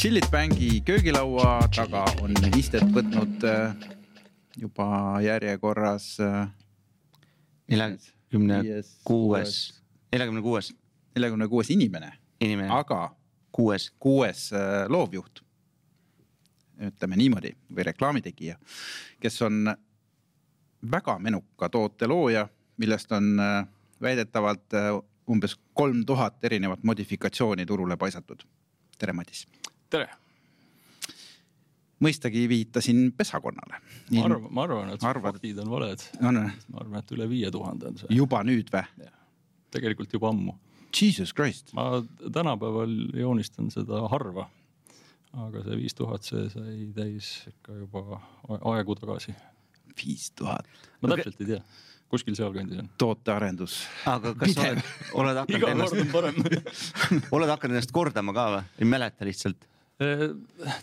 Chillit Bangi köögilaua taga on istet võtnud äh, juba järjekorras äh, neljakümne kuues, neljakümne kuues neljakümne kuues inimene, inimene, aga kuues. kuues äh, loovjuht. ütleme niimoodi või reklaamitegija, kes on väga menuka toote looja, millest on väidetavalt umbes kolm tuhat erinevat modifikatsiooni turule paisatud. tere, Madis. tere, mõistagi viitasin pesakonnale. ma arvan, ma arvan, et Arvad? faktid on valed. on ma arvan, et üle viie tuhande on see, juba nüüd või? tegelikult juba ammu. Jesus Christ, ma tänapäeval joonistan seda harva. aga see viis tuhat, see sai täis ikka juba aegu tagasi. viis tuhat. ma täpselt ei tea, kuskil sealkandis on. tootearendus. aga kas sa oled, oled hakanud ennast, oled hakanud ennast kordama ka või? ei mäleta lihtsalt?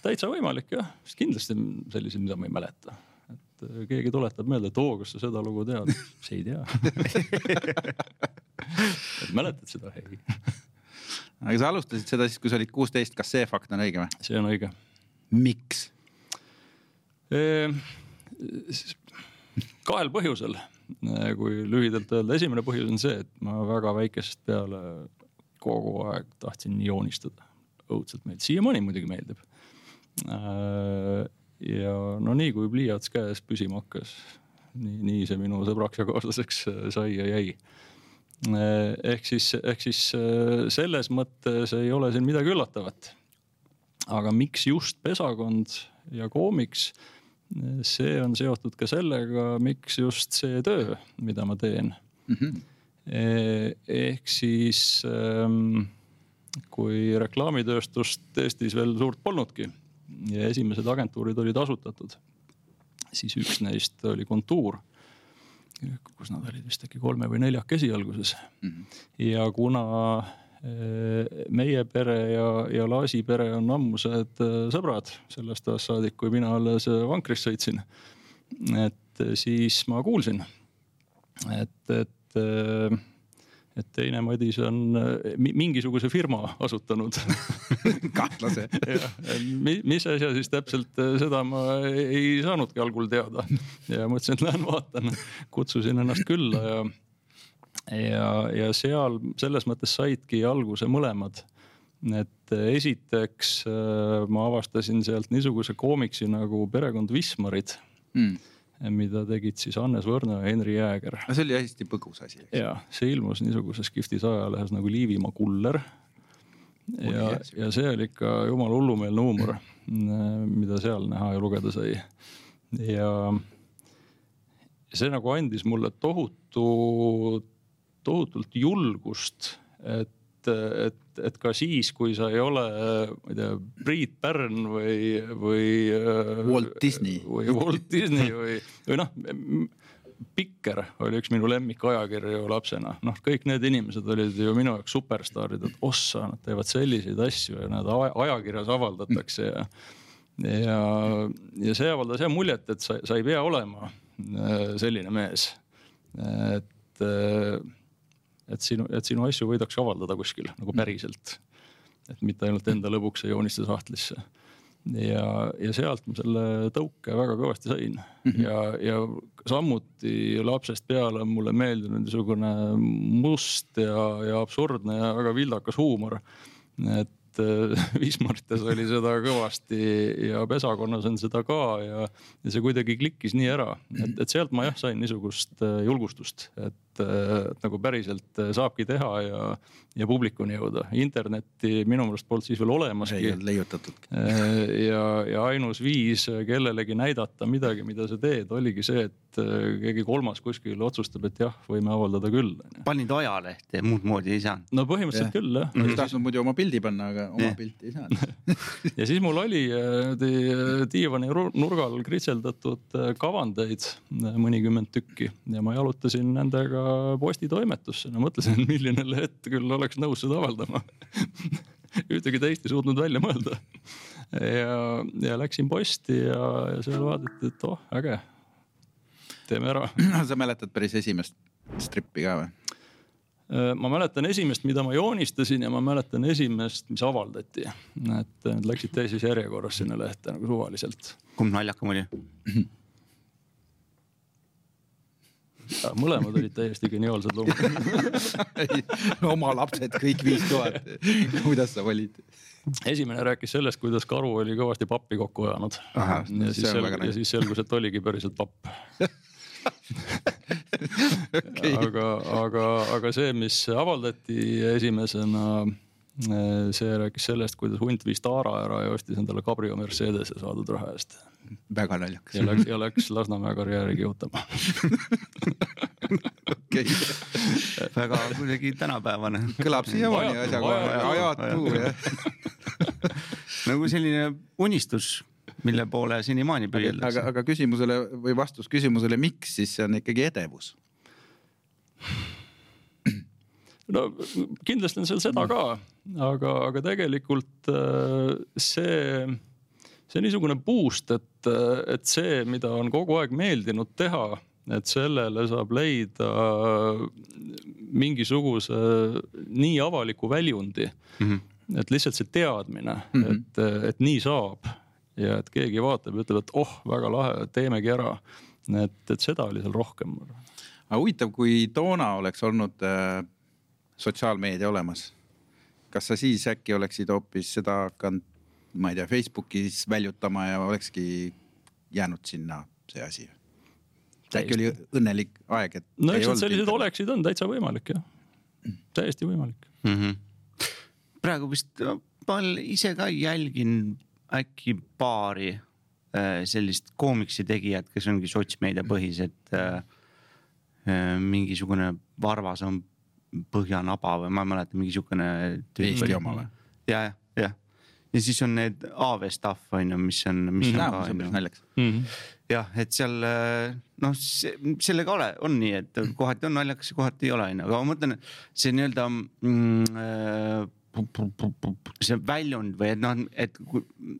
Täitsa võimalik jah, sest kindlasti selliseid, mida ma ei mäleta. et äh, keegi tuletab meelde, et oo, kas sa seda lugu tead, siis ei tea. et mäletad seda? ei, aga sa alustasid seda siis, kui sa olid kuusteist, kas see fakt on õige või? see on õige miks? Ehm, kahel põhjusel, kui lühidalt öelda, esimene põhjus on see, et ma väga väikesest peale kogu aeg tahtsin joonistada, õudselt meeldis, siiamaani muidugi meeldib. ja no nii kui pliiats käes püsima hakkas, nii, nii see minu sõbraks ja kaaslaseks sai ja jäi ehk siis, ehk siis äh, selles mõttes ei ole siin midagi üllatavat. aga miks just pesakond ja koomiks? see on seotud ka sellega, miks just see töö, mida ma teen. ehk siis ähm, kui reklaamitööstust Eestis veel suurt polnudki ja esimesed agentuurid olid asutatud, siis üks neist oli Kontuur kus nad olid vist äkki kolme või neljakesi alguses mm. -hmm. ja kuna eh, meie pere ja, ja Laasi pere on ammused eh, sõbrad sellest ajast saadik, kui mina alles eh, vankrist sõitsin. et siis ma kuulsin, et, et, et teine Madis on eh, mi- mingisuguse firma asutanud kahtlase. Mi- mis asja siis täpselt, seda ma ei saanudki algul teada ja mõtlesin, et lähen vaatan, kutsusin ennast külla ja. ja, ja seal selles mõttes saidki alguse mõlemad. et esiteks äh, ma avastasin sealt niisuguse koomiksi nagu Perekond Wismarid, mida tegid siis Hannes Võrno ja Henri Jääger no see oli hästi põgus asi. ja see ilmus niisuguses kihvtis ajalehes nagu Liivimaa kuller. ja ja see oli ikka jumala hullumeelne huumor, mida seal näha ja lugeda sai. ja see nagu andis mulle tohutu, tohutult julgust, et, et, et ka siis, kui sa ei ole, ma ei tea, Priit Pärn või, või. Walt Disney. või Walt Disney või, või noh Pikker oli üks minu lemmikajakirju lapsena, noh, kõik need inimesed olid ju minu jaoks superstaarid, et ossa, nad teevad selliseid asju ja nad aja- ajakirjas avaldatakse ja. ja, ja see avaldas jah muljet, et sa, sa ei pea olema äh, selline mees. et, et sinu, et sinu asju võidakse avaldada kuskil nagu päriselt. et mitte ainult enda lõbuks ja jooniste sahtlisse ja, ja sealt ma selle tõuke väga kõvasti sain mm -hmm. ja, ja samuti lapsest peale on mulle meeldinud niisugune must ja, ja absurdne ja väga vildakas huumor. et äh, Wismartes oli seda kõvasti ja pesakonnas on seda ka ja, ja see kuidagi klikkis nii ära, et, et sealt ma jah sain niisugust äh, julgustust, et äh, et nagu päriselt äh, saabki teha ja, ja publikuni jõuda. internetti minu meelest polnud siis veel ei olemaski olnud leiutatudki. ja, ja ainus viis kellelegi näidata midagi, mida sa teed, oligi see, et äh, keegi kolmas kuskil otsustab, et jah, võime avaldada küll. panid ajalehte, muud moodi ei saanud. no põhimõtteliselt Jah. küll jah. oleks tahtnud muidu oma pildi panna, aga oma Jah. pilti ei saanud. ja siis mul oli äh, di- diivani nurgal kritseldatud äh, kavandeid äh, mõnikümmend tükki ja ma jalutasin nendega postitoimetusse, no mõtlesin, milline leht küll oleks nõus seda avaldama. ühtegi teist ei suutnud välja mõelda. ja, ja läksin posti ja, ja seal vaadati, et oh äge, teeme ära. sa mäletad päris esimest strippi ka või? ma mäletan esimest, mida ma joonistasin ja ma mäletan esimest, mis avaldati. et need läksid teises järjekorras sinna lehte nagu suvaliselt. kumb naljakam oli? mõlemad olid täiesti geniaalsed loomad oma lapsed kõik viis tuhat, kuidas sa valid? esimene rääkis sellest, kuidas karu oli kõvasti pappi kokku ajanud. ja siis selgus, ja siis selgus, et oligi päriselt papp okay. aga, aga, aga see, mis avaldati esimesena, see rääkis sellest, kuidas hunt viis taara ära ja ostis endale Cabrio Mercedese saadud raha eest väga naljakas. ja läks, ja läks Lasnamäe karjääri kihutama okei väga kuidagi tänapäevane. kõlab siiamaani asjakohane, ajatu jah. nagu selline unistus mille poole senimaani püüeldakse. aga, aga küsimusele või vastus küsimusele, miks, siis see on ikkagi edevus. No kindlasti on seal seda ka, aga, aga tegelikult äh, see see niisugune boost, et, et see, mida on kogu aeg meeldinud teha, et sellele saab leida mingisuguse nii avaliku väljundi mm. -hmm. et lihtsalt see teadmine mm, -hmm. et, et nii saab ja et keegi vaatab ja ütleb, et oh, väga lahe, teemegi ära. et, et seda oli seal rohkem. aga huvitav, kui toona oleks olnud äh, sotsiaalmeedia olemas, kas sa siis äkki oleksid hoopis seda hakanud ma ei tea, Facebookis väljutama ja olekski jäänud sinna see asi. äkki oli õnnelik aeg, et. no eks need sellised oleksid on täitsa võimalik jah, täiesti võimalik mm. -hmm. praegu vist ma ise ka jälgin äkki paari äh, sellist koomiksi tegijat, kes ongi sotsmeedia põhised äh,. Äh, mingisugune Varvas on Põhjanaba või ma ei mäleta, mingi sihukene. Eesti oma või? ja, jah ja siis on need AV stuff on ju, mis on, mis mm on ka on ju. naljakas mm -hmm. jah, et seal noh, sellega ole, on nii, et kohati on naljakas ja kohati ei ole, on ju, aga ma mõtlen, see nii-öelda mm, äh, see väljund või et noh, et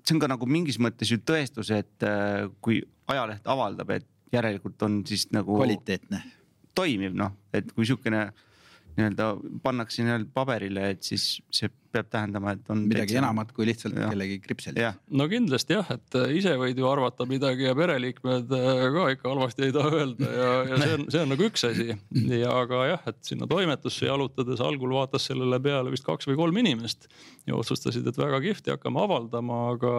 see on ka nagu mingis mõttes ju tõestus, et äh, kui ajaleht avaldab, et järelikult on siis nagu. kvaliteetne. toimiv noh, et kui sihukene nii-öelda pannakse nii-öelda paberile, et siis see peab tähendama, et on. midagi täitsa... enamat kui lihtsalt ja. kellegi kripsel. no kindlasti jah, et äh, ise võid ju arvata midagi ja pereliikmed äh, ka ikka halvasti ei taha öelda ja, ja see on, see on nagu üks asi. ja aga jah, et sinna toimetusse jalutades algul vaatas sellele peale vist kaks või kolm inimest ja otsustasid, et väga kihvti, hakkame avaldama, aga,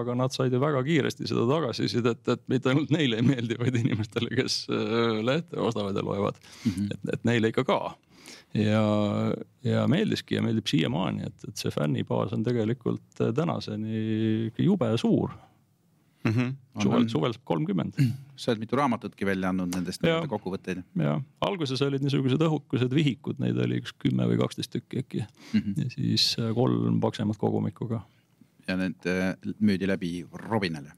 aga nad said ju väga kiiresti seda tagasisidet, et mitte ainult neile ei meeldi, vaid inimestele, kes äh, lehte ostavad ja loevad mm. -hmm. et, et neile ikka ka ja, ja meeldiski ja meeldib siiamaani, et, et see fännibaas on tegelikult äh, tänaseni jube suur mm. -hmm. suvel, suvel saab kolmkümmend. sa oled mitu raamatutki välja andnud nendest kokkuvõtteid. ja alguses olid niisugused õhukesed vihikud, neid oli üks kümme või kaksteist tükki äkki mm. -hmm. ja siis äh, kolm paksemat kogumikku ka. ja need äh, müüdi läbi Robinale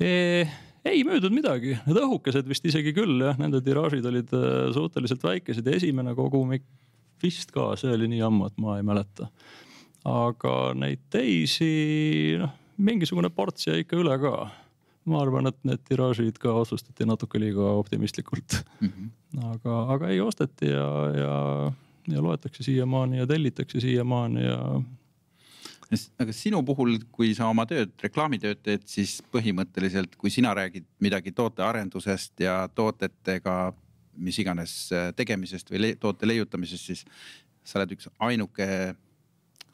e? ei müüdud midagi, need õhukesed vist isegi küll jah, nende tiraažid olid suhteliselt väikesed ja esimene kogumik vist ka, see oli nii ammu, et ma ei mäleta. aga neid teisi, noh, mingisugune ports jäi ikka üle ka. ma arvan, et need tiraažid ka otsustati natuke liiga optimistlikult mm. -hmm. aga, aga ei osteti ja, ja, ja loetakse siiamaani ja tellitakse siiamaani ja aga sinu puhul, kui sa oma tööd, reklaamitööd teed, siis põhimõtteliselt, kui sina räägid midagi tootearendusest ja toodetega mis iganes äh, tegemisest või toote leiutamisest, siis sa oled üks ainuke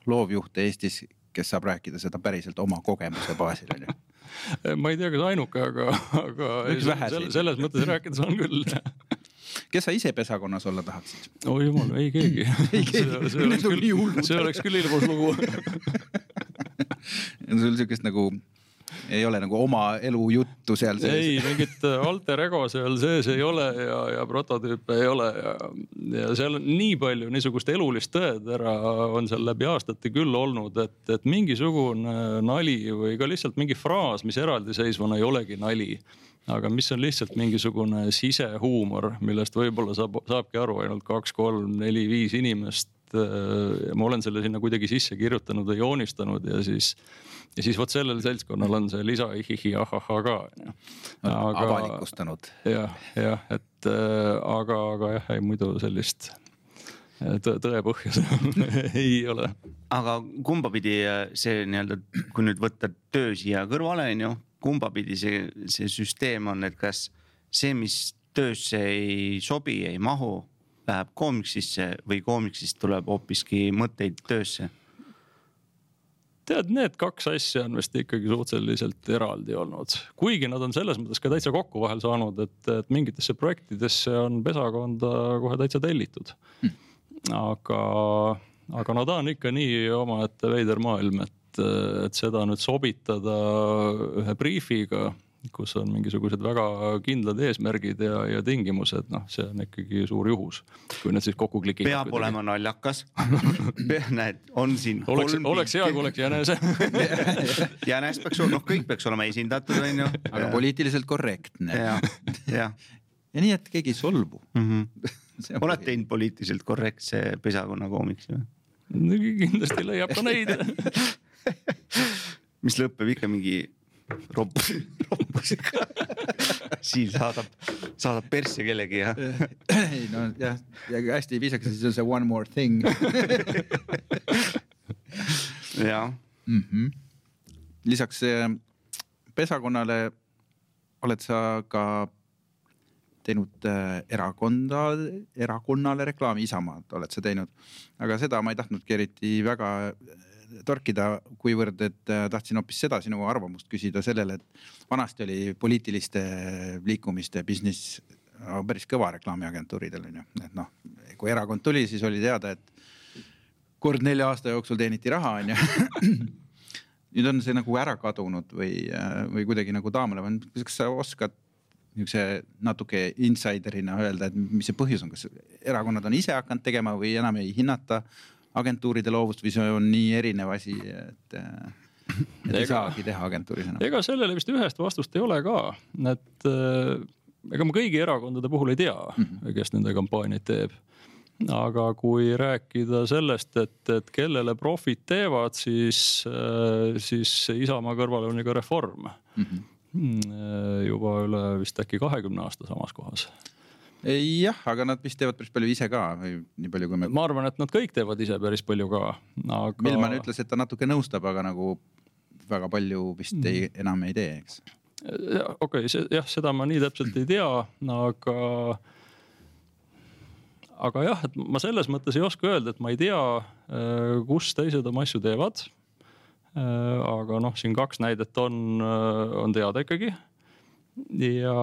loovjuht Eestis, kes saab rääkida seda päriselt oma kogemuse baasil onju ma ei tea, kas ainuke, aga, aga selles, selles mõttes rääkides on küll. Kes sa ise pesakonnas olla tahaksid? oi jumal, ei keegi. On see oleks küll ilmus lugu. Sul siukest nagu ei ole nagu oma elujuttu seal sees? ei, mingit äh, alter ego seal sees ei ole ja, ja prototüüpe ei ole ja, ja seal on nii palju niisugust elulist tõetera on seal läbi aastate küll olnud, et, et mingisugune nali või ka lihtsalt mingi fraas, mis eraldiseisvana ei olegi nali aga mis on lihtsalt mingisugune sisehuumor, millest võib-olla saab, saabki aru ainult kaks, kolm, neli, viis inimest. Äh, ma olen selle sinna kuidagi sisse kirjutanud või joonistanud ja siis ja siis vot sellel seltskonnal on see lisa ihihi ahahhaa ka onju. avalikustanud. jah, jah, et äh, aga, aga jah, ei muidu sellist tõe, tõe põhja ei ole. aga kumba pidi äh, see nii-öelda, kui nüüd võtta töö siia kõrvale, on ju, kumba pidi see, see süsteem on, et kas see, mis töösse ei sobi, ei mahu, läheb koomiksisse või koomiksist tuleb hoopiski mõtteid töösse? Tead, need kaks asja on vist ikkagi suhteliselt eraldi olnud, kuigi nad on selles mõttes ka täitsa kokku vahel saanud, et, et mingitesse projektidesse on pesakonda kohe täitsa tellitud. Mm.. aga, aga no ta on ikka nii omaette veider maailm, et, et seda nüüd sobitada ühe briifiga kus on mingisugused väga kindlad eesmärgid ja, ja tingimused, noh, see on ikkagi suur juhus. kui need siis kokku klikivad. peab kuidagi. olema naljakas näed, on siin. oleks, oleks hea, kui oleks jänese jänes peaks olema, noh, kõik peaks olema esindatud, on ju. aga poliitiliselt korrektne. ja, ja. ja nii, et keegi ei solvu mm. -hmm. oled teinud poliitiliselt korrektse pesakonna koomiksi või? kindlasti leiab ka neid mis lõpeb ikka mingi roppus, roppusega Siim saadab, saadab persse kellegi ja. ei no jah, ja hästi viisakas, siis on see one more thing. Jah. -hmm.. lisaks pesakonnale oled sa ka teinud äh, erakonda, erakonnale reklaami, Isamaad oled sa teinud, aga seda ma ei tahtnudki eriti väga torkida, kuivõrd, et äh, tahtsin hoopis seda sinu arvamust küsida sellele, et vanasti oli poliitiliste liikumiste business päris kõva reklaamiagentuuridel on ju, et noh, kui erakond tuli, siis oli teada, et kord nelja aasta jooksul teeniti raha, on ju. nüüd on see nagu ära kadunud või, äh, või kuidagi nagu taamale pannud, kas sa oskad niisuguse natuke insider'ina öelda, et mis see põhjus on, kas erakonnad on ise hakanud tegema või enam ei hinnata agentuuride loovust või see on nii erinev asi, et, et ega, ei saagi teha agentuuris enam? ega sellele vist ühest vastust ei ole ka, et äh, ega ma kõigi erakondade puhul ei tea mm, -hmm. kes nende kampaaniaid teeb. aga kui rääkida sellest, et, et kellele profid teevad, siis, äh, siis Isamaa kõrval on ju ka Reform mhm. mm. -hmm. juba üle vist äkki kahekümne aasta samas kohas jah, aga nad vist teevad päris palju ise ka või nii palju, kui me. ma arvan, et nad kõik teevad ise päris palju ka, aga. Milman ütles, et ta natuke nõustab, aga nagu väga palju vist ei, mm. enam ei tee, eks. okei okay,, jah, seda ma nii täpselt ei tea, aga aga jah, et ma selles mõttes ei oska öelda, et ma ei tea, äh, kus teised oma asju teevad. Äh, aga noh, siin kaks näidet on, äh, on teada ikkagi. ja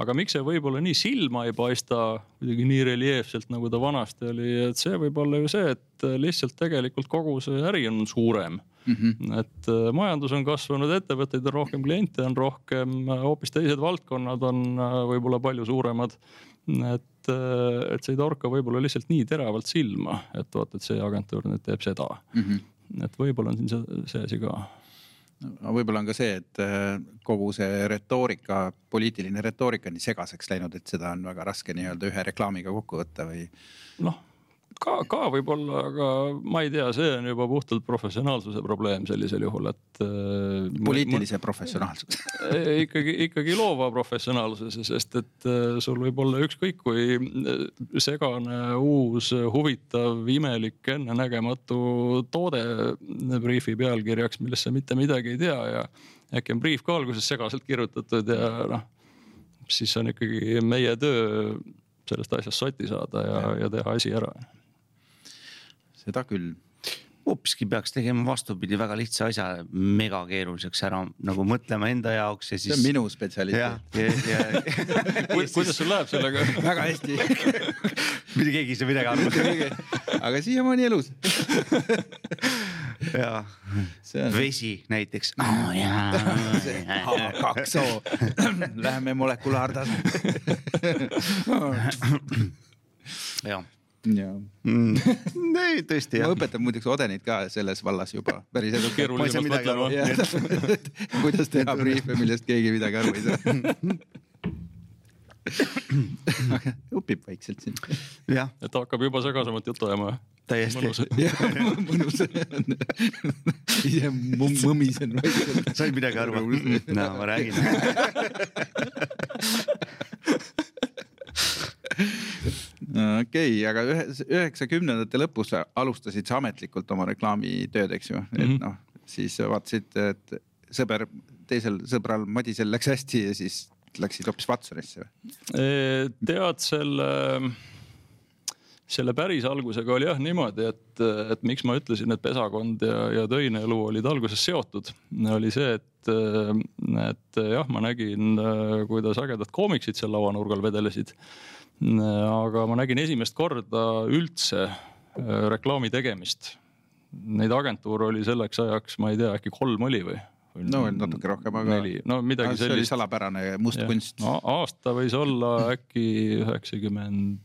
aga miks see võib-olla nii silma ei paista kuidagi nii reljeefselt, nagu ta vanasti oli, et see võib olla ju see, et lihtsalt tegelikult kogu see äri on suurem mm. -hmm. et äh, majandus on kasvanud, ettevõtteid on rohkem, kliente on rohkem, hoopis teised valdkonnad on äh, võib-olla palju suuremad. et, äh, et see ei torka võib-olla lihtsalt nii teravalt silma, et vot, et see agentuur nüüd teeb seda mm. -hmm. et võib-olla on siin see, see asi ka võib-olla on ka see, et äh, kogu see retoorika, poliitiline retoorika on nii segaseks läinud, et seda on väga raske nii-öelda ühe reklaamiga kokku võtta või. noh, ka, ka võib-olla, aga ma ei tea, see on juba puhtalt professionaalsuse probleem sellisel juhul, et. Äh, poliitilise ma, professionaalsuse ikkagi, ikkagi loova professionaalsuse, sest et äh, sul võib olla ükskõik kui äh, segane, uus, huvitav, imelik, ennenägematu toode briifi pealkirjaks, millest sa mitte midagi ei tea ja äkki on briif ka alguses segaselt kirjutatud ja noh, siis on ikkagi meie töö sellest asjast sotti saada ja, ja teha asi ära seda küll hoopiski peaks tegema vastupidi, väga lihtsa asja megakeeruliseks ära nagu mõtlema enda jaoks ja siis. see on minu spetsialiteet. ja, ja, kuidas sul läheb sellega väga hästi mitte keegi ei saa midagi aru. aga siiamaani elus ja on... vesi näiteks oh,. H2O, läheme molekulaartasandile jah jaa mm. ei, tõesti jah. ma õpetan muideks Odenit ka selles vallas juba päris edukalt. keerulisemast mõtlema. kuidas teha briife, millest keegi midagi aru ei saa õpib vaikselt siin. et hakkab juba segasemat juttu ajama. täiesti. mõnus. ise mõmisen vaikselt. said midagi aru? no ma räägin okei okay,, aga ühe, üheksakümnendate lõpus alustasid sa ametlikult oma reklaamitööd, eks ju mm, -hmm. et mhm. noh, siis vaatasid, et sõber, teisel sõbral Madisel läks hästi ja siis läksid hoopis Watsonisse või? tead selle selle päris algusega oli jah niimoodi, et, et miks ma ütlesin, et pesakond ja, ja töine elu olid alguses seotud, oli see, et, et jah, ma nägin, kuidas ägedad koomiksid seal lauanurgal vedelesid. Aga ma nägin esimest korda üldse reklaami tegemist. Neid agentuure oli selleks ajaks, ma ei tea, äkki kolm oli või? no natuke rohkem, aga. neli, no midagi sellist. see oli salapärane must ja, kunst no,. aasta võis olla äkki üheksakümmend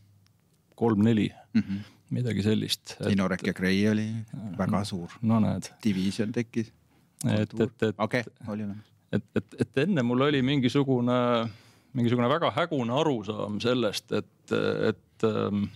kolm-neli mm, -hmm. midagi sellist. Tinorek ja Gray oli väga suur. no näed. Division tekkis. et, et, et. okei okay,, oli olemas. et, et, et enne mul oli mingisugune, mingisugune väga hägune arusaam sellest, et, et ähm,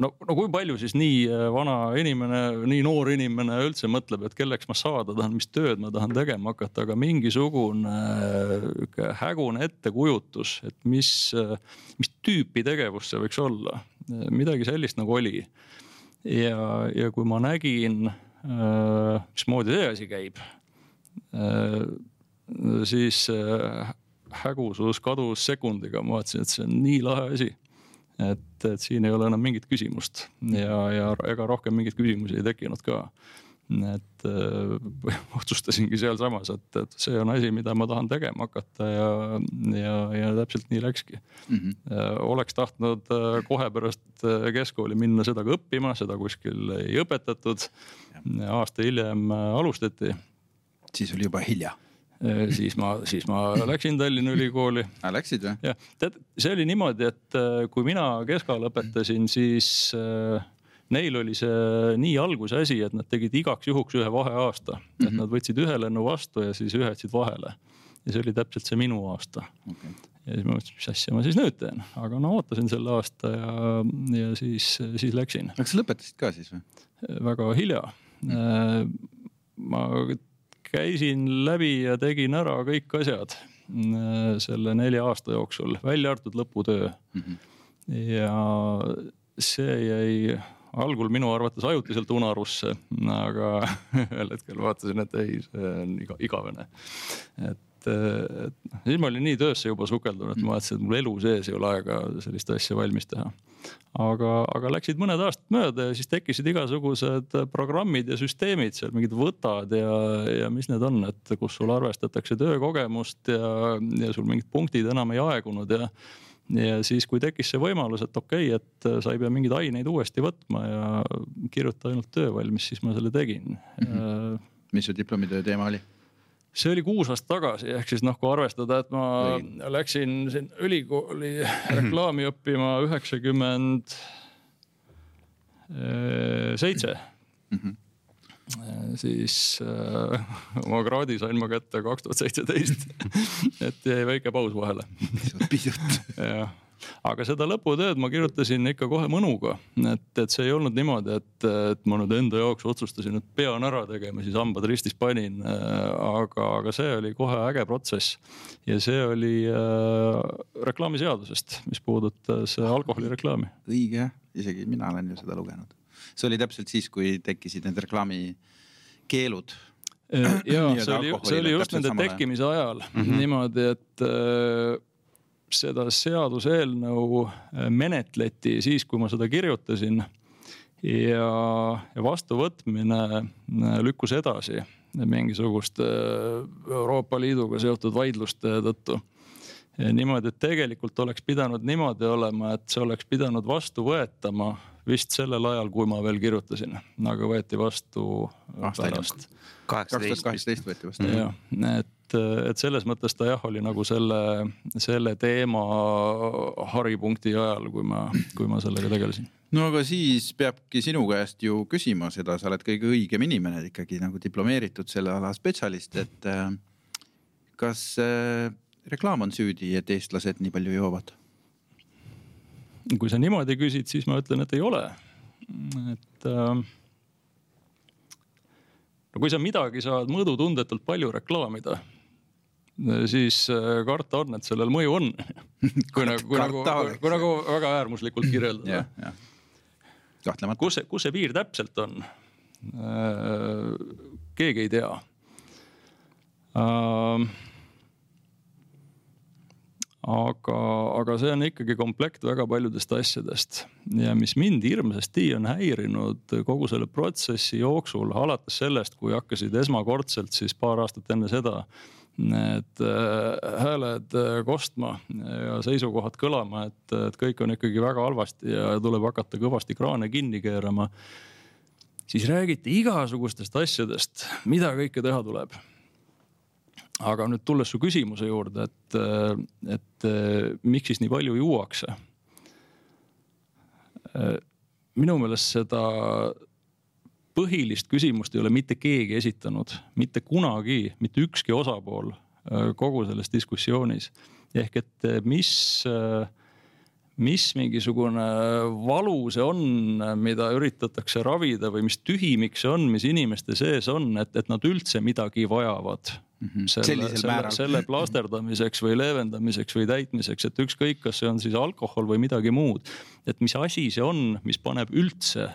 no, no kui palju siis nii äh, vana inimene, nii noor inimene üldse mõtleb, et kelleks ma saada tahan, mis tööd ma tahan tegema hakata, aga mingisugune äh, hägune ettekujutus, et mis, äh, mis tüüpi tegevus see võiks olla. midagi sellist nagu oli. ja, ja kui ma nägin, mismoodi see asi käib, siis hägusus kadus sekundiga, ma vaatasin, et see on nii lahe asi et, et siin ei ole enam mingit küsimust ja, ja ega rohkem mingeid küsimusi ei tekkinud ka. et äh, otsustasingi sealsamas, et, et see on asi, mida ma tahan tegema hakata ja, ja, ja täpselt nii läkski mm. -hmm. oleks tahtnud äh, kohe pärast keskkooli minna seda ka õppima, seda kuskil ei õpetatud. aasta hiljem alustati. siis oli juba hilja siis ma, siis ma läksin Tallinna Ülikooli. Läksid või? jah, tead, see oli niimoodi, et äh, kui mina keska lõpetasin, siis äh, neil oli see nii alguse asi, et nad tegid igaks juhuks ühe vaheaasta et mhm. nad võtsid ühe lennu vastu ja siis ühe jätsid vahele. ja see oli täpselt see minu aasta okay. ja siis ma mõtlesin, mis asja ma siis nüüd teen, aga no ootasin selle aasta ja, ja siis, siis läksin. aga sa lõpetasid ka siis või? väga hilja mm. -hmm. ma käisin läbi ja tegin ära kõik asjad äh, selle nelja aasta jooksul, välja arvatud lõputöö mm. -hmm. ja see jäi algul minu arvates ajutiselt unarusse, aga ühel hetkel vaatasin, et ei, see on iga, igavene. et et, et siis ma olin nii töösse juba sukeldunud, et ma vaatasin, et mul elu sees ei ole aega sellist asja valmis teha. aga, aga läksid mõned aastad mööda ja siis tekkisid igasugused programmid ja süsteemid seal, mingid võtad ja, ja mis need on, et kus sul arvestatakse töökogemust ja, ja sul mingid punktid enam ei aegunud ja ja siis, kui tekkis see võimalus, et okei okay,, et sa ei pea mingeid aineid uuesti võtma ja kirjuta ainult töö valmis, siis ma selle tegin mm. -hmm. mis su diplomitöö teema oli? See oli kuus aastat tagasi, ehk siis noh, kui arvestada, et ma Või. läksin siin ülikooli reklaami õppima üheksakümmend seitse. Mhm. siis äh, oma kraadi sain ma kätte kaks tuhat seitseteist, et jäi väike paus vahele. pisut. jah aga seda lõputööd ma kirjutasin ikka kohe mõnuga, et, et see ei olnud niimoodi, et, et ma nüüd enda jaoks otsustasin, et pean ära tegema, siis hambad ristis panin. aga, aga see oli kohe äge protsess ja see oli äh, reklaamiseadusest, mis puudutas alkoholireklaami. õige jah, isegi mina olen ju seda lugenud. see oli täpselt siis, kui tekkisid need reklaamikeelud ja see oli, see oli just nende tekkimise ajal mm -hmm. niimoodi, et äh, seda seaduseelnõu äh, menetleti siis, kui ma seda kirjutasin. ja, ja vastuvõtmine äh, lükkus edasi mingisuguste äh, Euroopa Liiduga seotud vaidluste tõttu. niimoodi, et tegelikult oleks pidanud niimoodi olema, et see oleks pidanud vastu võetama vist sellel ajal, kui ma veel kirjutasin, aga võeti vastu pärast. kaks tuhat kaheksateist võeti vastu. jah, et et, et selles mõttes ta jah, oli nagu selle, selle teema haripunkti ajal, kui ma, kui ma sellega tegelesin. no aga siis peabki sinu käest ju küsima seda, sa oled kõige õigem inimene ikkagi nagu diplomeeritud selle ala spetsialist, et äh, kas äh, reklaam on süüdi, et eestlased nii palju joovad? kui sa niimoodi küsid, siis ma ütlen, et ei ole. et äh, no kui sa midagi saad mõõdutundetult palju reklaamida, siis äh, karta on, et sellel mõju on. kui nagu, kui nagu, kui nagu väga äärmuslikult kirjeldada. kahtlemata. kus see, kus see piir täpselt on? keegi ei tea aga, aga see on ikkagi komplekt väga paljudest asjadest ja mis mind hirmsasti on häirinud kogu selle protsessi jooksul, alates sellest, kui hakkasid esmakordselt siis paar aastat enne seda need äh, hääled äh, kostma ja seisukohad kõlama, et, et kõik on ikkagi väga halvasti ja tuleb hakata kõvasti kraane kinni keerama. siis räägiti igasugustest asjadest, mida kõike teha tuleb aga nüüd tulles su küsimuse juurde, et, et miks siis nii palju juuakse? minu meelest seda põhilist küsimust ei ole mitte keegi esitanud, mitte kunagi, mitte ükski osapool kogu selles diskussioonis. ehk et mis, mis mingisugune valu see on, mida üritatakse ravida või mis tühimik see on, mis inimeste sees on, et, et nad üldse midagi vajavad mm -hmm. selle, selle, selle plasterdamiseks või leevendamiseks või täitmiseks, et ükskõik, kas see on siis alkohol või midagi muud. et mis asi see on, mis paneb üldse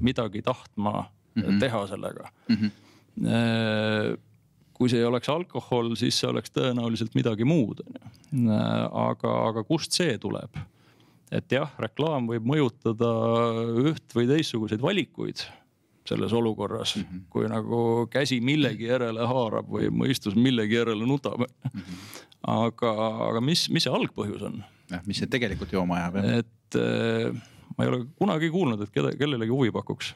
midagi tahtma mm -hmm. teha sellega mm. -hmm. kui see ei oleks alkohol, siis see oleks tõenäoliselt midagi muud, on ju. aga, aga kust see tuleb? et jah, reklaam võib mõjutada üht või teistsuguseid valikuid selles olukorras mm, -hmm. kui nagu käsi millegi järele haarab või mõistus millegi järele nutab mm. -hmm. aga, aga mis, mis see algpõhjus on? jah, mis see tegelikult jooma ajab? et äh, ma ei ole kunagi kuulnud, et keda, kellelegi huvi pakuks.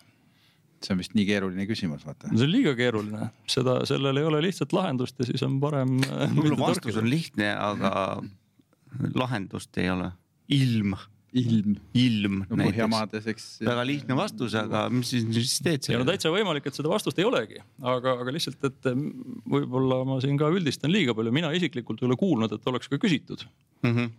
See on vist nii keeruline küsimus, vaata. see on liiga keeruline, seda, sellel ei ole lihtsat lahendust ja siis on parem. võib-olla vastus on lihtne, aga lahendust ei ole. ilm ilm. ilm no,. Põhjamaades, eks. väga lihtne vastus, aga mis siis, mis siis teed sellega? no täitsa võimalik, et seda vastust ei olegi, aga, aga lihtsalt, et võib-olla ma siin ka üldistan liiga palju, mina isiklikult ei ole kuulnud, et oleks ka küsitud mm. -hmm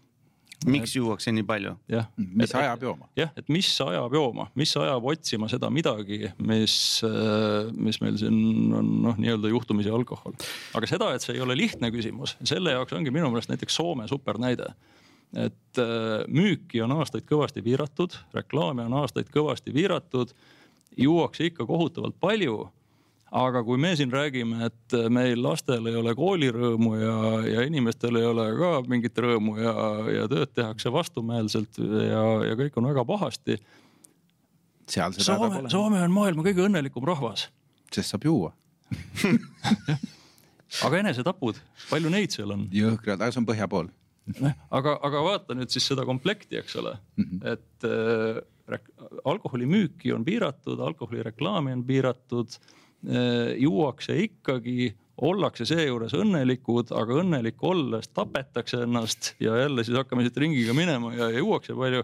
miks juuakse nii palju? mis et, ajab jooma? jah, et mis ajab jooma, mis ajab otsima seda midagi, mis, mis meil siin on noh, nii-öelda juhtumisi alkohol. aga seda, et see ei ole lihtne küsimus, selle jaoks ongi minu meelest näiteks Soome supernäide et äh, müüki on aastaid kõvasti piiratud, reklaami on aastaid kõvasti piiratud, juuakse ikka kohutavalt palju. Aga kui me siin räägime, et meil lastel ei ole koolirõõmu ja, ja inimestel ei ole ka mingit rõõmu ja, ja tööd tehakse vastumeelselt ja, ja kõik on väga pahasti. Soome, Soome on maailma kõige õnnelikum rahvas. sest saab juua aga enesetapud, palju neid seal on? jõhkrad, aga see on põhja pool noh, aga, aga vaata nüüd siis seda komplekti, eks ole mm, -hmm. et äh, alkoholimüüki on piiratud, alkoholireklaami on piiratud äh,. Juuakse ikkagi, ollakse seejuures õnnelikud, aga õnnelik olles tapetakse ennast ja jälle siis hakkame siit ringiga minema ja, ja juuakse palju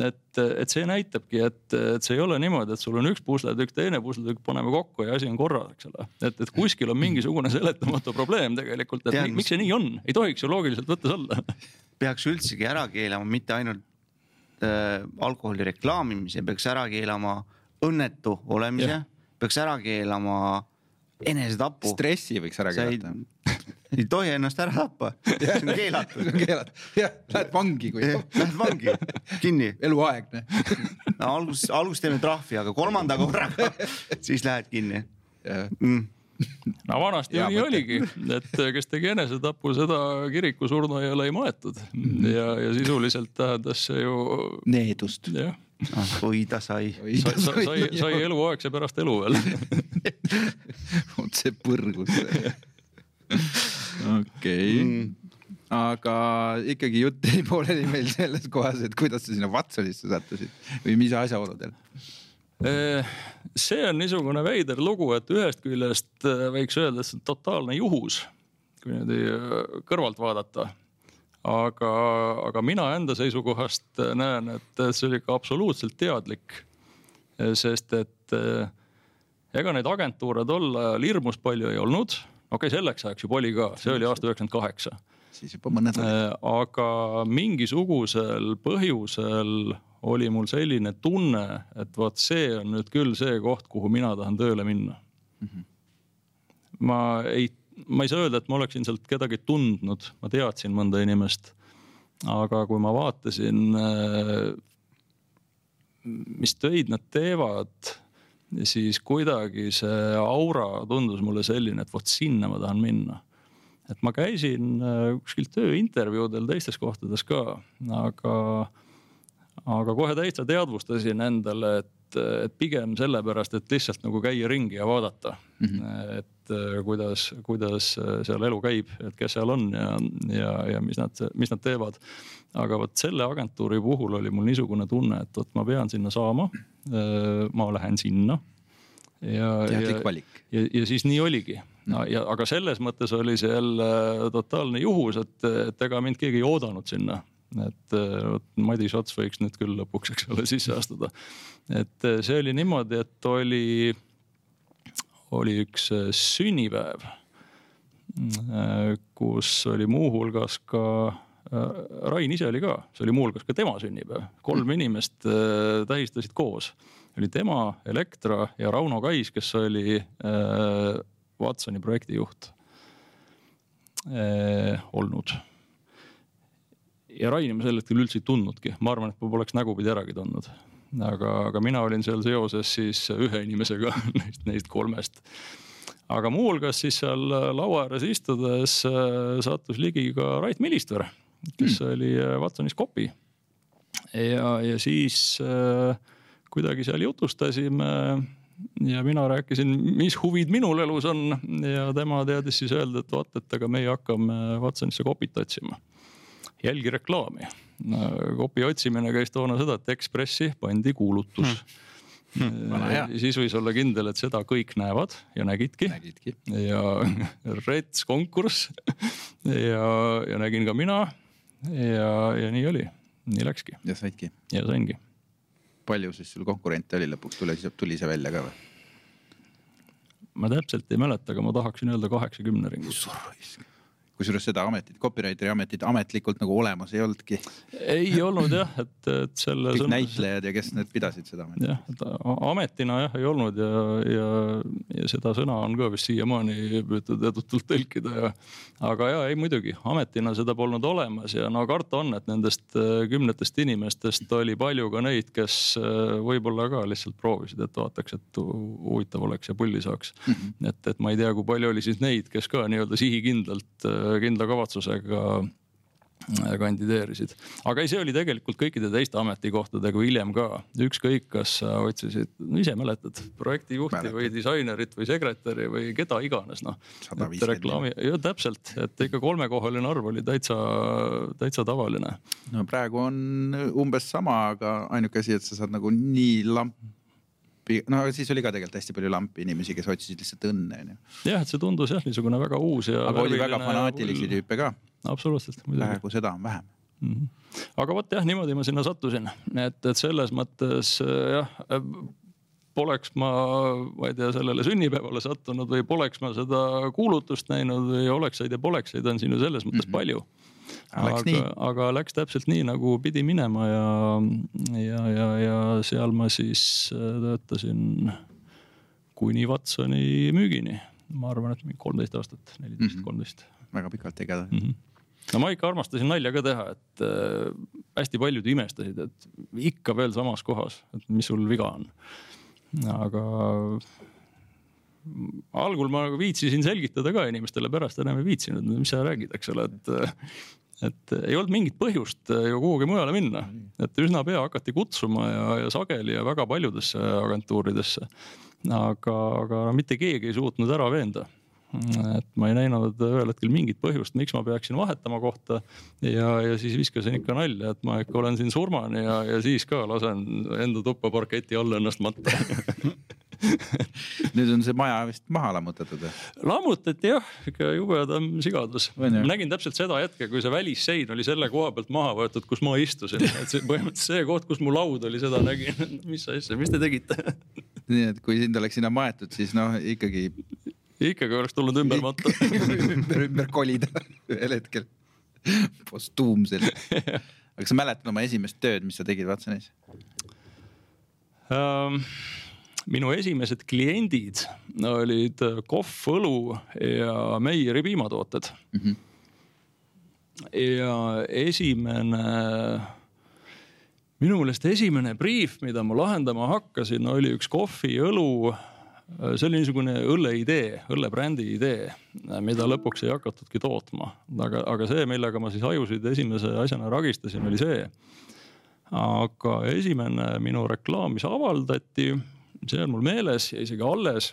et, et see näitabki, et, et see ei ole niimoodi, et sul on üks pusletükk, teine pusletükk, paneme kokku ja asi on korras, eks ole. et, et kuskil on mingisugune seletamatu probleem tegelikult, et Tean, miks see nii on, ei tohiks ju loogiliselt võttes olla. peaks üldsegi ära keelama mitte ainult äh, alkoholi reklaamimise, peaks ära keelama õnnetu olemise, peaks ära keelama enesetapu. stressi võiks ära keelata ei tohi ennast ära tappa, see on keelatud. keelatud, jah, lähed vangi, kui. Lähed vangi, kinni. eluaegne no algus, algus teeme trahvi, aga kolmanda korraga siis lähed kinni. Mm. no vanasti ju nii oligi, et kes tegi enesetapu, seda kirikusurnuaiale ei maetud ja, ja sisuliselt tähendas see ju. needust. ah, oi ta sai. sai, sai, sai, sai eluaegse pärast elu veel vot see põrgus okei mm., aga ikkagi jutt jäi pooleli meil selles kohas, et kuidas sa sinna Watsonisse sattusid või mis asjaoludel? Eh, see on niisugune veider lugu, et ühest küljest eh, võiks öelda, et see on totaalne juhus, kui niimoodi eh, kõrvalt vaadata aga, aga mina enda seisukohast näen, et see oli ikka absoluutselt teadlik. sest et ega neid agentuure tol ajal hirmus palju ei olnud okei okay,, selleks ajaks juba oli ka, see oli aasta üheksakümmend kaheksa. siis juba mõned olid. Äh, aga mingisugusel põhjusel oli mul selline tunne, et vot see on nüüd küll see koht, kuhu mina tahan tööle minna mm. -hmm. ma ei ma ei saa öelda, et ma oleksin sealt kedagi tundnud, ma teadsin mõnda inimest. aga kui ma vaatasin, mis töid nad teevad, siis kuidagi see aura tundus mulle selline, et vot sinna ma tahan minna et ma käisin kuskil tööintervjuudel teistes kohtades ka, aga, aga kohe täitsa teadvustasin endale, et et, pigem sellepärast, et lihtsalt nagu käia ringi ja vaadata mm, -hmm. et äh, kuidas, kuidas äh, seal elu käib, et kes seal on ja, ja, ja mis nad, mis nad teevad. aga vot selle agentuuri puhul oli mul niisugune tunne, et vot ma pean sinna saama. Äh, ma lähen sinna. ja, teadlik valik. ja, ja siis nii oligi no ja, aga selles mõttes oli see jälle totaalne juhus, et, et ega mind keegi ei oodanud sinna et vot Madis Ots võiks nüüd küll lõpuks, eks ole, sisse astuda. et see oli niimoodi, et oli, oli üks sünnipäev, kus oli muuhulgas ka Rain ise oli ka, see oli muuhulgas ka tema sünnipäev, kolm inimest tähistasid koos. oli tema, Elektra ja Rauno Kais, kes oli Watsoni projektijuht olnud ja Raini ma sel hetkel üldse ei tundnudki, ma arvan, et ma poleks nägupidi äragi tundnud. aga, aga mina olin seal seoses siis ühe inimesega neist, neist kolmest. aga muuhulgas siis seal laua ääres istudes äh, sattus ligi ka Rait Milistver, kes mm. oli äh, Watsonis kopi. ja, ja siis äh, kuidagi seal jutustasime ja mina rääkisin, mis huvid minul elus on ja tema teadis siis öelda, et vaat, et aga meie hakkame Watsonisse kopit otsima jälgi reklaami. kopi otsimine käis toona seda, et Ekspressi pandi kuulutus hmm Hmm, siis võis olla kindel, et seda kõik näevad ja nägidki, nägidki.. ja rets konkurss ja, ja nägin ka mina. ja, ja nii oli, nii läkski. ja saidki? ja saingi. palju siis sul konkurente oli lõpuks, tuli, tuli see välja ka või? ma täpselt ei mäleta, aga ma tahaksin öelda kaheksakümne ringis kusjuures seda ametit, copywriter'i ametit ametlikult nagu olemas ei olnudki. ei olnud jah, et, et selle. kõik sõnum... näitlejad ja kes need pidasid seda ametit. jah, et ametina jah ei olnud ja, ja, ja seda sõna on ka vist siiamaani püütud edutult tõlkida ja. aga ja ei muidugi ametina seda polnud olemas ja no karta on, et nendest äh, kümnetest inimestest oli palju ka neid, kes äh, võib-olla ka lihtsalt proovisid, et vaataks, et huvitav oleks ja pulli saaks mm. -hmm. et, et ma ei tea, kui palju oli siis neid, kes ka nii-öelda sihikindlalt äh, kindla kavatsusega äh, kandideerisid. aga ei, see oli tegelikult kõikide teiste ametikohtadega hiljem ka, ükskõik, kas sa otsisid, no ise mäletad, projektijuhti Mäletad. või disainerit või sekretäri või keda iganes, noh. reklaami, ja täpselt, et ikka kolmekohaline arv oli täitsa, täitsa tavaline. no praegu on umbes sama, aga ainuke asi, et sa saad nagu nii lamp no siis oli ka tegelikult hästi palju lampi inimesi, kes otsisid lihtsalt õnne onju. jah, et see tundus jah niisugune väga uus ja. aga oli väga fanaatilisi tüüpe ka. absoluutselt. praegu seda on vähem mm. -hmm. aga vot jah, niimoodi ma sinna sattusin, et, et selles mõttes jah poleks ma, ma ei tea, sellele sünnipäevale sattunud või poleks ma seda kuulutust näinud või oleksaid ja poleksaid on siin ju selles mõttes mm -hmm. palju aga, aga läks täpselt nii, nagu pidi minema ja, ja, ja, ja seal ma siis äh, töötasin kuni Watsoni müügini. ma arvan, et mingi kolmteist aastat, neliteist, mhm. kolmteist. väga pikalt tegelenud mm. -hmm no ma ikka armastasin nalja ka teha, et äh, hästi paljud imestasid, et ikka veel samas kohas, et mis sul viga on. aga algul ma viitsisin selgitada ka inimestele, pärast enam ei viitsinud, mis sa räägid, eks ole, et et ei olnud mingit põhjust äh, ju kuhugi mujale minna, et üsna pea hakati kutsuma ja, ja sageli ja väga paljudesse agentuuridesse. aga, aga mitte keegi ei suutnud ära veenda et ma ei näinud ühel hetkel mingit põhjust, miks ma peaksin vahetama kohta. ja, ja siis viskasin ikka nalja, et ma ikka olen siin surmani ja, ja siis ka lasen enda tuppa parketi alla ennast matta nüüd on see maja vist maha lammutatud või? lammutati jah, ikka jubedam sigadus. ma nägin täpselt seda hetke, kui see välissein oli selle koha pealt maha võetud, kus ma istusin, et see põhimõtteliselt see koht, kus mu laud oli, seda nägin. mis asja, mis te tegite? nii et kui sind oleks sinna maetud, siis noh, ikkagi. ikkagi oleks tulnud ümber matta ümber, ümber kolida ühel hetkel, postuumselt. aga sa mäletad oma esimest tööd, mis sa tegid Vatsanis um...? Minu esimesed kliendid olid kohv, õlu ja Meieri piimatooted mm. -hmm. ja esimene, minu meelest esimene briif, mida ma lahendama hakkasin, oli üks kohvi, õlu see oli niisugune õlleidee, õllebrändi idee, mida lõpuks ei hakatudki tootma, aga, aga see, millega ma siis ajusid esimese asjana ragistasin, oli see. aga esimene minu reklaam, mis avaldati, see on mul meeles ja isegi alles.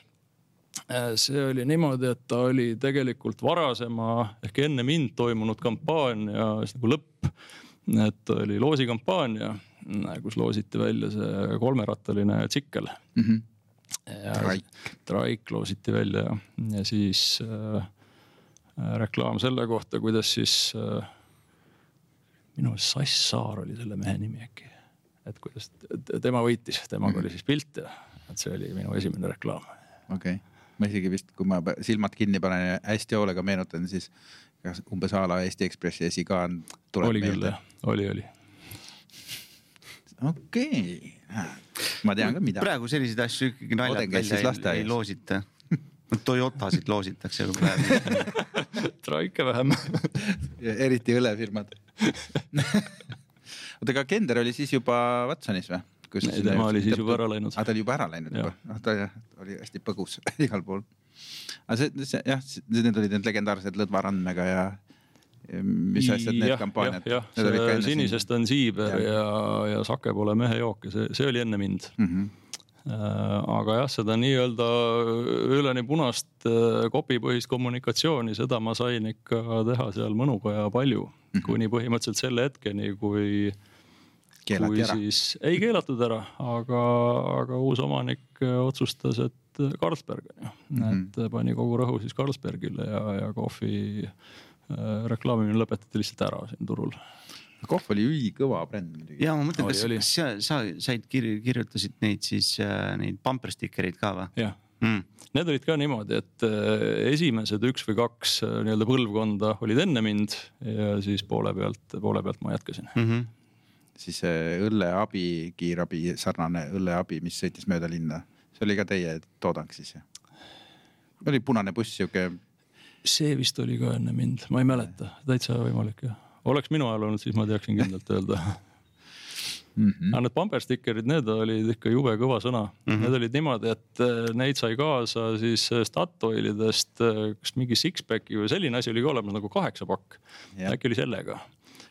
see oli niimoodi, et ta oli tegelikult varasema ehk enne mind toimunud kampaania nagu lõpp. et oli loosikampaania, kus loositi välja see kolmerattaline tsikkel mm. -hmm Traik. Traik loositi välja ja, ja siis äh, reklaam selle kohta, kuidas siis äh, minu meelest Sass Saar oli selle mehe nimi äkki. et kuidas tema võitis, temaga mm. oli siis pilt ja et see oli minu esimene reklaam. okei okay., ma isegi vist, kui ma silmad kinni panen ja hästi hoolega meenutan, siis umbes a la Eesti Ekspressi esikaan tuleb oli meelde. oli oli, oli okei okay., ma tean ka mida. praegu selliseid asju ikkagi naljalt välja ei, ei loosita. Toyotasid loositakse ju praegu Traike vähem eriti õlefirmad oota, aga Kender oli siis juba Watsonis või? Ei, tema oli siis juba ära läinud. aa, ta oli juba ära läinud juba, noh ta oli hästi põgus igal pool. aga see, see jah, need olid need legendaarsed Lõdva Randmega ja mis asjad need kampaaniad? jah, jah, sinisest on siiber ja, ja, ja Sake pole mehe jook ja see, see oli enne mind mm. -hmm aga jah, seda nii-öelda üleni punast äh, kopipõhist kommunikatsiooni, seda ma sain ikka teha seal mõnuga ja palju mm, -hmm. kuni põhimõtteliselt selle hetkeni, kui. Keelati ära? siis ei keelatud ära, aga, aga uus omanik otsustas, et Carlsberg on ju mm, -hmm. et pani kogu rõhu siis Carlsbergile ja, ja kohvi Äh, reklaamimine lõpetati lihtsalt ära siin turul. kohv oli ülikõva bränd muidugi. ja ma mõtlen, kas, kas sa, sa said kirju, kirjutasid neid siis äh, neid bumper sticker'id ka või? jah mm., need olid ka niimoodi, et äh, esimesed üks või kaks äh, nii-öelda põlvkonda olid enne mind ja siis poole pealt, poole pealt ma jätkasin mm. -hmm. Siis õlleabi, kiirabi, sarnane õlleabi, mis sõitis mööda linna, see oli ka teie toodang siis jah? oli punane buss sihuke see vist oli ka enne mind, ma ei mäleta, täitsa võimalik jah. oleks minu ajal olnud, siis ma teaksin kindlalt öelda Mm -hmm. aga need bumper sticker'id, need olid ikka jube kõva sõna mm. -hmm. Need olid niimoodi, et äh, neid sai kaasa siis äh, Statoilidest, äh, kas mingi six-pack'i või selline asi oli ka olemas nagu kaheksa pakk. äkki oli sellega.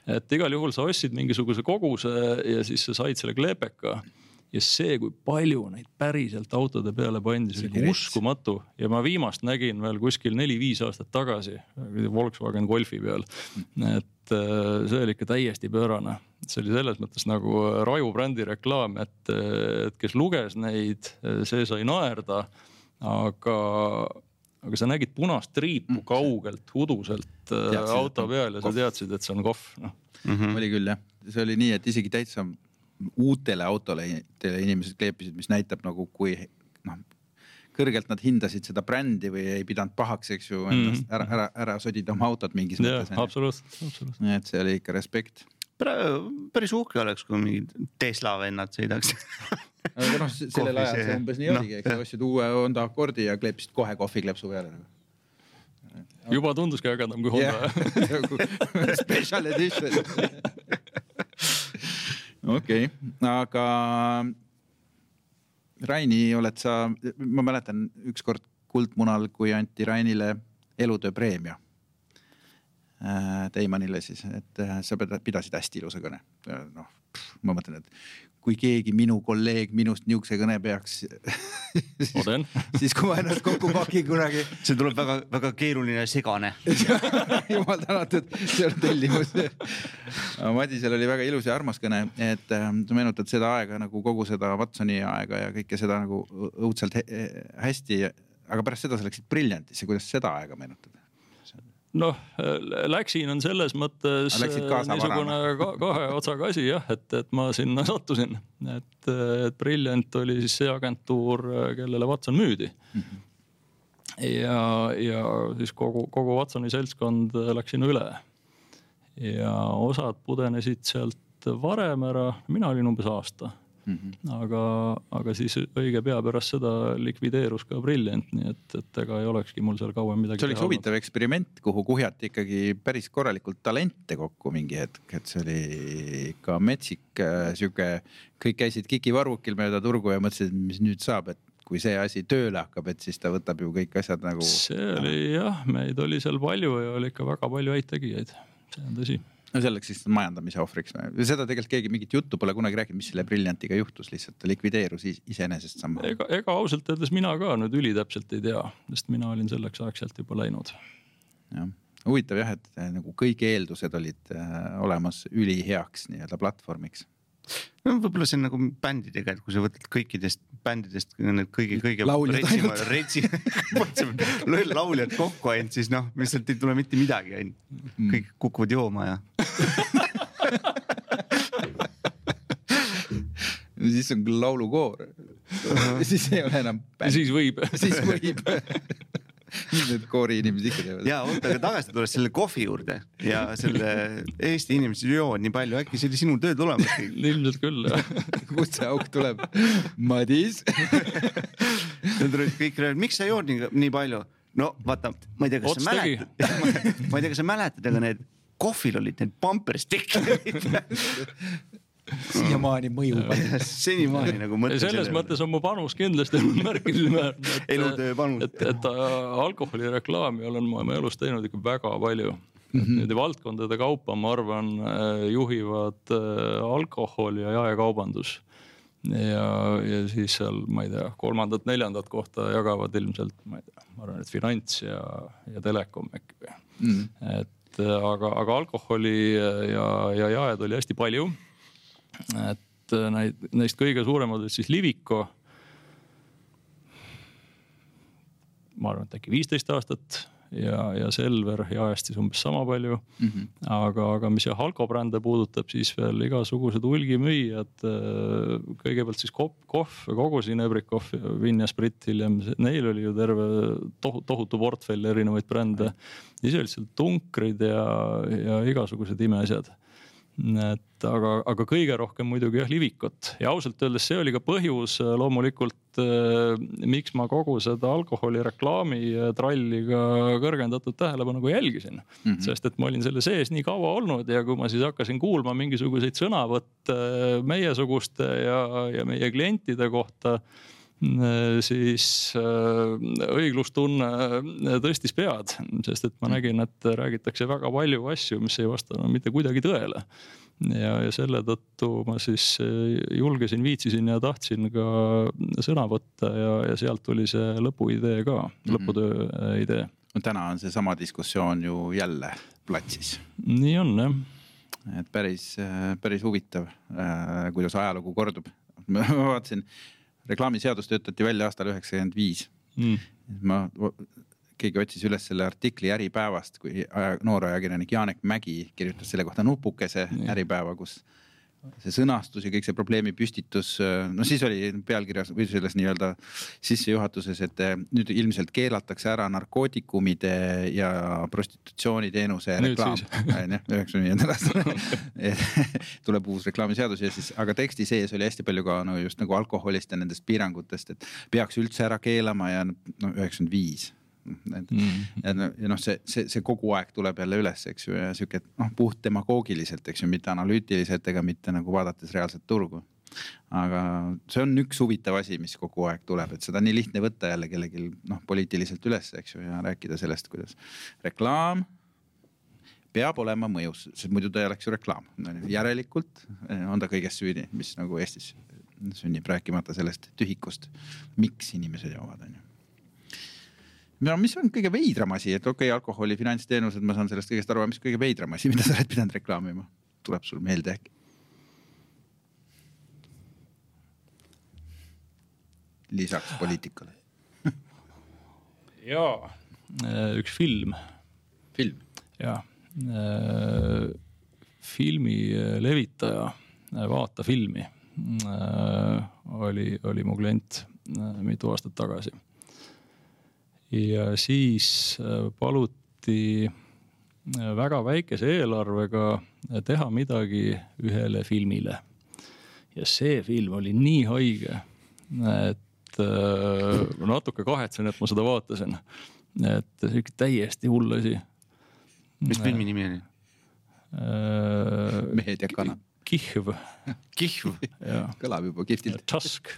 Et igal juhul sa ostsid mingisuguse koguse ja siis sa said selle kleepeka. Ja see, kui palju neid päriselt autode peale pandi, see oli uskumatu. Ja ma viimast nägin veel kuskil neli-viis aastat tagasi Volkswagen Golfi peal. et äh, see oli ikka täiesti pöörane, see oli selles mõttes nagu Raju brändi reklaam, et, et kes luges neid, see sai naerda, aga aga sa nägid punast triipu mm. kaugelt, uduselt äh, teadsid, auto peal ja sa teadsid, et see on kohv, noh mm -hmm.. oli küll jah, see oli nii, et isegi täitsa uutele autodele inimesed kleepisid, mis näitab nagu, kui noh, kõrgelt nad hindasid seda brändi või ei pidanud pahaks, eks ju, endast mm. ära, ära, ära sodida oma autot mingis mõttes. absoluutselt, absoluutselt. nii et see oli ikka respekt. päris uhke oleks, kui mingid Tesla vennad sõidaks aga noh, sellel ajal see umbes nii no, oligi, eks ostsid uue Honda Accordi ja kleepsid kohe kohvikleepsu peale nagu juba tunduski ägedam kui Honda yeah. Special edition okei aga Raini oled sa, ma mäletan ükskord Kuldmunal, kui anti Rainile elutööpreemia äh,. Teimanile siis, et äh, sa pidasid hästi ilusa kõne. noh, ma mõtlen, et kui keegi minu kolleeg minust niisuguse kõne peaks siis kui ma ennast kokku pakin kunagi. see tuleb väga-väga keeruline ja segane jumal tänatud, see on tellimus. Madisel oli väga ilus ja armas kõne, et äh, sa meenutad seda aega nagu kogu seda Watsoni aega ja kõike seda nagu õudselt hästi. aga pärast seda sa läksid Brilliantisse, kuidas seda aega meenutad? Noh, läksin on selles mõttes niisugune kahe otsaga asi jah, et, et ma sinna sattusin, et, et Brilliant oli siis see agentuur, kellele Watson müüdi mm. -hmm. ja, ja siis kogu, kogu Watsoni seltskond läks sinna üle. ja osad pudenesid sealt varem ära, mina olin umbes aasta mm. -hmm. aga, aga siis õige pea pärast seda likvideerus ka Brilliant, nii et, et ega ei olekski mul seal kauem midagi. see oli üks huvitav eksperiment, kuhu kuhjati ikkagi päris korralikult talente kokku mingi hetk, et see oli ikka metsik äh, sihuke, kõik käisid kikivarvukil mööda turgu ja mõtlesid, mis nüüd saab, et kui see asi tööle hakkab, et siis ta võtab ju kõik asjad nagu. see oli jah, meid oli seal palju ja oli ikka väga palju häid tegijaid, see on tõsi no selleks siis majandamise ohvriks, seda tegelikult keegi mingit juttu pole kunagi rääkinud, mis selle Brilliantiga juhtus, lihtsalt ta likvideerus iseenesest sama. ega, ega ausalt öeldes mina ka nüüd ülitäpselt ei tea, sest mina olin selleks ajaks sealt juba läinud. jah, huvitav jah, et eh, nagu kõik eeldused olid äh, olemas üliheaks nii-öelda platvormiks no võib-olla see on nagu bändidega, et kui sa võtad kõikidest bändidest need kõige, kõige. retsi, lauljad kokku ainult, siis noh, lihtsalt ei tule mitte midagi ainult, mm. kõik kukuvad jooma ja siis on laulukoor uh. -huh. siis ei ole enam. siis võib siis võib need koori inimesed ikka teevad. ja oota, aga tagasi tulles selle kohvi juurde ja selle Eesti inimesed joovad nii palju, äkki see oli sinu töö tulemus? ilmselt küll jah kust see auk tuleb? Madis Nad olid kõik, miks sa jood nii, nii palju? no vaata, ma ei tea, kas Ots sa mäletad, ma ei tea, kas sa mäletad, aga need kohvil olid need bumper stick'id siiamaani mõjub. senimaani nagu mõtlen. selles mõttes on mu panus kindlasti märkimisväärne. elutöö panus. et, et, et alkoholireklaami olen ma oma elus teinud ikka väga palju mm -hmm. niimoodi valdkondade kaupa, ma arvan, äh, juhivad äh, alkohol ja jaekaubandus. ja, ja siis seal, ma ei tea, kolmandat-neljandat kohta jagavad ilmselt, ma ei tea, ma arvan, et finants ja, ja telekom äkki või mm. -hmm. et aga, aga alkoholi ja, ja jaed oli hästi palju et äh, neid, neist kõige suuremad olid siis Liviko. ma arvan, et äkki viisteist aastat ja, ja Selver jaest siis umbes sama palju mm. -hmm. aga, aga mis jah alkobrände puudutab, siis veel igasugused hulgimüüjad. Äh, kõigepealt siis kohv, kohv, kogusin Ebrikov, Vinn ja Sprit hiljem, neil oli ju terve tohutu, tohutu portfell erinevaid brände. siis olid seal tunkrid ja, ja igasugused imeasjad et aga, aga kõige rohkem muidugi jah Livikut ja ausalt öeldes see oli ka põhjus äh, loomulikult äh,, miks ma kogu seda alkoholireklaami äh, tralli ka kõrgendatud tähelepanuga jälgisin mm. -hmm. sest et ma olin selle sees nii kaua olnud ja kui ma siis hakkasin kuulma mingisuguseid sõnavõtte meiesuguste ja, ja meie klientide kohta siis äh, õiglustunne äh, tõstis pead, sest et ma mm. nägin, et räägitakse väga palju asju, mis ei vasta no, mitte kuidagi tõele. ja, ja selle tõttu ma siis julgesin, viitsisin ja tahtsin ka sõna võtta ja, ja sealt tuli see lõpuidee ka mm, -hmm. lõputöö idee. no täna on seesama diskussioon ju jälle platsis. nii on jah. et päris, päris huvitav, kuidas ajalugu kordub. ma vaatasin reklaamiseadus töötati välja aastal üheksakümmend viis. Mm. ma, keegi otsis üles selle artikli Äripäevast, kui aja, noor ajakirjanik Janek Mägi kirjutas selle kohta nupukese Äripäeva, kus see sõnastus ja kõik see probleemi püstitus, no siis oli pealkirjas või selles nii-öelda sissejuhatuses, et eh, nüüd ilmselt keelatakse ära narkootikumide ja prostitutsiooniteenuse reklaam. onju, üheksakümne viiendal aastal tuleb uus reklaamiseadus ja siis, aga teksti sees oli hästi palju ka no just nagu alkoholist ja nendest piirangutest, et peaks üldse ära keelama ja noh, üheksakümmend viis et mm. ja, ja noh, see, see, see kogu aeg tuleb jälle üles, eks ju, ja sihuke noh, puht demagoogiliselt, eks ju, mitte analüütiliselt ega mitte nagu vaadates reaalset turgu. aga see on üks huvitav asi, mis kogu aeg tuleb, et seda on nii lihtne võtta jälle kellelgi noh, poliitiliselt üles, eks ju, ja rääkida sellest, kuidas reklaam peab olema mõjus, sest muidu ta ei oleks ju reklaam. järelikult on ta kõiges süüdi, mis nagu Eestis sünnib, rääkimata sellest tühikust, miks inimesed joovad, on ju no mis on kõige veidram asi, et okei okay,, alkoholi finantsteenused, ma saan sellest kõigest aru, aga mis kõige veidram asi, mida sa oled pidanud reklaamima, tuleb sul meelde äkki? lisaks poliitikale ja äh, üks film. film? ja, äh, filmi äh, levitaja Vaata filmi oli, oli mu klient mitu aastat tagasi ja siis äh, paluti äh, väga väikese eelarvega teha midagi ühele filmile. ja see film oli nii haige, et äh, natuke kahetsen, et ma seda vaatasin. et sihuke täiesti hull asi. mis filmi nimi oli? Äh, mehed ja kanad. Kihv. Kihv. kõlab juba kihvtilt. Tusk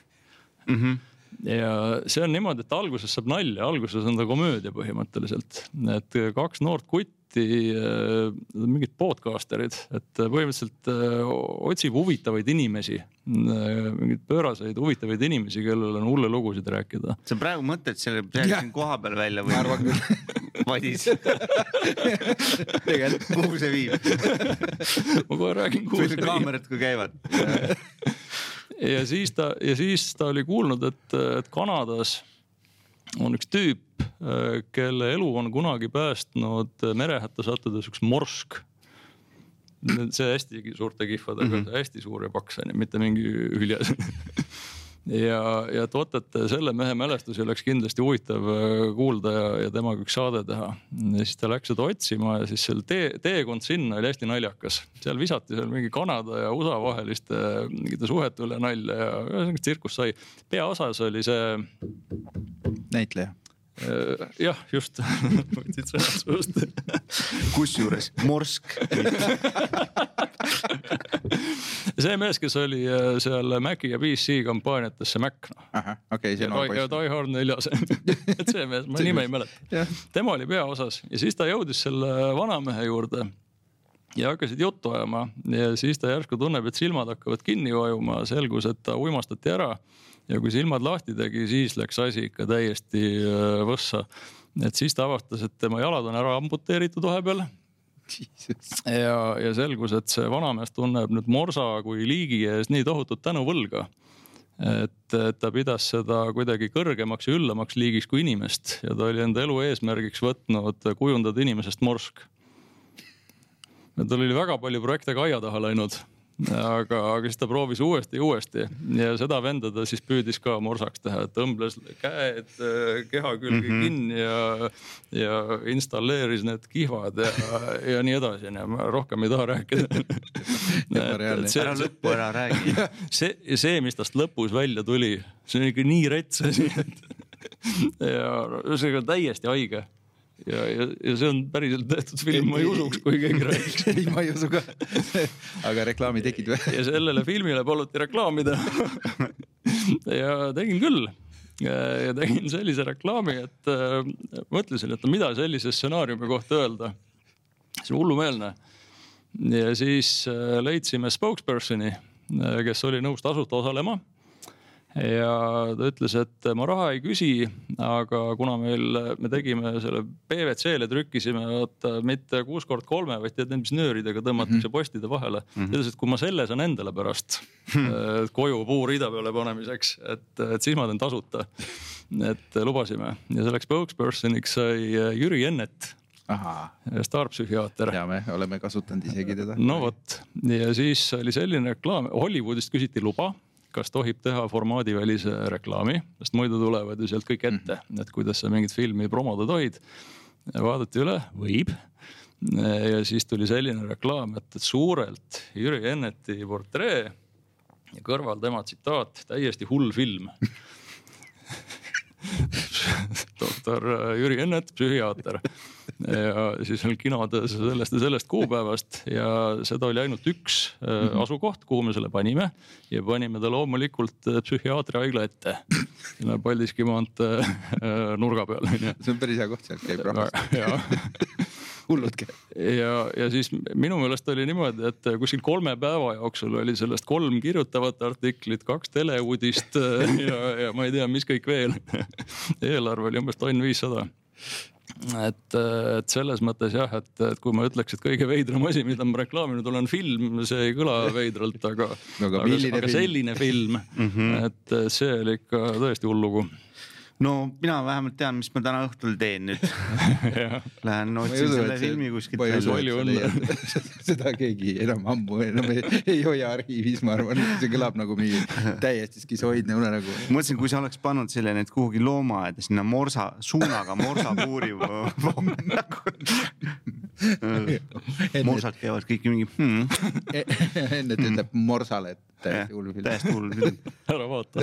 mm. -hmm ja see on niimoodi, et alguses saab nalja, alguses on ta komöödia põhimõtteliselt, et kaks noort kutti, äh, mingid podcaster'id, et põhimõtteliselt äh, otsib huvitavaid inimesi, äh, mingeid pööraseid huvitavaid inimesi, kellel on hulle lugusid rääkida. sa praegu mõtled selle siin kohapeal välja või? ma arvan küll. Madis tegelikult, kuhu see viib? ma kohe räägin, kaamerad kui käivad ja siis ta ja siis ta oli kuulnud, et, et Kanadas on üks tüüp, kelle elu on kunagi päästnud merehätta sattudes üks morsk. see hästi suurte kihvadega mm, -hmm. hästi suur ja paks onju, mitte mingi hüljes ja, ja et vot, et selle mehe mälestusi oleks kindlasti huvitav äh, kuulda ja, ja temaga üks saade teha. ja siis ta läks seda otsima ja siis seal tee, teekond sinna oli hästi naljakas. seal visati seal mingi Kanada ja USA vaheliste mingite suhete üle nalja ja ühesõnaga tsirkus sai. peaosas oli see. näitleja Äh, jah, just võtsid sõnad suust. kusjuures morsk see mees, kes oli äh, seal Maci ja PC kampaaniates, see Mac noh. okei okay,, see on poiss. ja Die Hard neljas et see mees, ma nime ei mäleta. tema oli peaosas ja siis ta jõudis selle vanamehe juurde ja hakkasid juttu ajama ja siis ta järsku tunneb, et silmad hakkavad kinni vajuma, selgus, et ta uimastati ära ja kui silmad lahti tegi, siis läks asi ikka täiesti äh, võssa. et siis ta avastas, et tema jalad on ära amputeeritud vahepeal. ja, ja selgus, et see vanamees tunneb nüüd morsa kui liigi ees nii tohutut tänuvõlga et ta pidas seda kuidagi kõrgemaks ja üllamaks liigiks kui inimest ja ta oli enda elu eesmärgiks võtnud kujundada inimesest morsk. tal oli väga palju projekte ka aia taha läinud aga, aga siis ta proovis uuesti ja uuesti ja seda venda ta siis püüdis ka morsaks teha, et õmbles käed keha külge mm -hmm. kinni ja, ja installeeris need kihvad ja, ja nii edasi, onju, ma rohkem ei taha rääkida ära lõppu ära räägi. see, see, mis tast lõpus välja tuli, see on ikka nii rets asi, et ja ühesõnaga täiesti haige ja, ja, ja see on päriselt tehtud film, ma ei usuks, kui keegi räägiks. ei, ma ei usu ka aga reklaami tegid või? ja sellele filmile paluti reklaami teha ja tegin küll. ja tegin sellise reklaami, et äh, mõtlesin, et mida sellise stsenaariumi kohta öelda. see on hullumeelne. ja siis äh, leidsime spokesperson'i, äh, kes oli nõus tasuta osalema ja ta ütles, et ma raha ei küsi, aga kuna meil, me tegime selle PVC-le trükkisime vaata mitte kuus kord kolme, vaid tead need, mis nööridega tõmmatakse mm -hmm. postide vahele mm. -hmm. ütles, et kui ma selle saan endale pärast mm. koju puuriida peale panemiseks, et, et siis ma teen tasuta. et lubasime ja selleks spokespersoniks sai Jüri Ennet staarpsühhiaater. ja me oleme kasutanud isegi teda. no vot ja siis oli selline reklaam, Hollywoodist küsiti luba kas tohib teha formaadivälise reklaami, sest muidu tulevad ju sealt kõik ette, mhm. et kuidas sa mingit filmi promoda tohid. vaadati üle, võib. ja siis tuli selline reklaam, et, et suurelt Jüri Enneti portree ja kõrval tema tsitaat, täiesti hull film doktor Jüri Ennet, psühhiaater ja siis on kinodes sellest ja sellest kuupäevast ja seda oli ainult üks mm -hmm. asukoht, kuhu me selle panime ja panime ta loomulikult äh, psühhiaatriahaigla ette. sinna Paldiski maantee äh, nurga peal onju. see on päris hea koht, sealt käib rahvas käib. ja, ja siis minu meelest oli niimoodi, et kuskil kolme päeva jooksul oli sellest kolm kirjutavat artiklit, kaks teleuudist ja, ja ma ei tea, mis kõik veel. Eelarve oli umbes tonn viissada. Et, et selles mõttes jah, et, et kui ma ütleks, et kõige veidram asi, mida ma reklaaminud olen, film, see ei kõla veidralt, aga no,, aga, aga, aga selline film. Mm, -hmm. et see oli ikka tõesti hull lugu no mina vähemalt tean, mis ma täna õhtul teen nüüd Lähen otsin selle filmi kuskilt välja. palju õnne seda keegi enam ammu enam ei, ei hoia arhiivis, ma arvan, see kõlab nagu mingi täiesti skisoidne unenägu. mõtlesin, kui sa oleks pannud selle nüüd kuhugi loomaaeda sinna morsa, suunaga morsapuuri morsad käivad kõik mingi hmm. enne ta ütleb morsale, et täiesti hull film. täiesti hull film. ära vaata.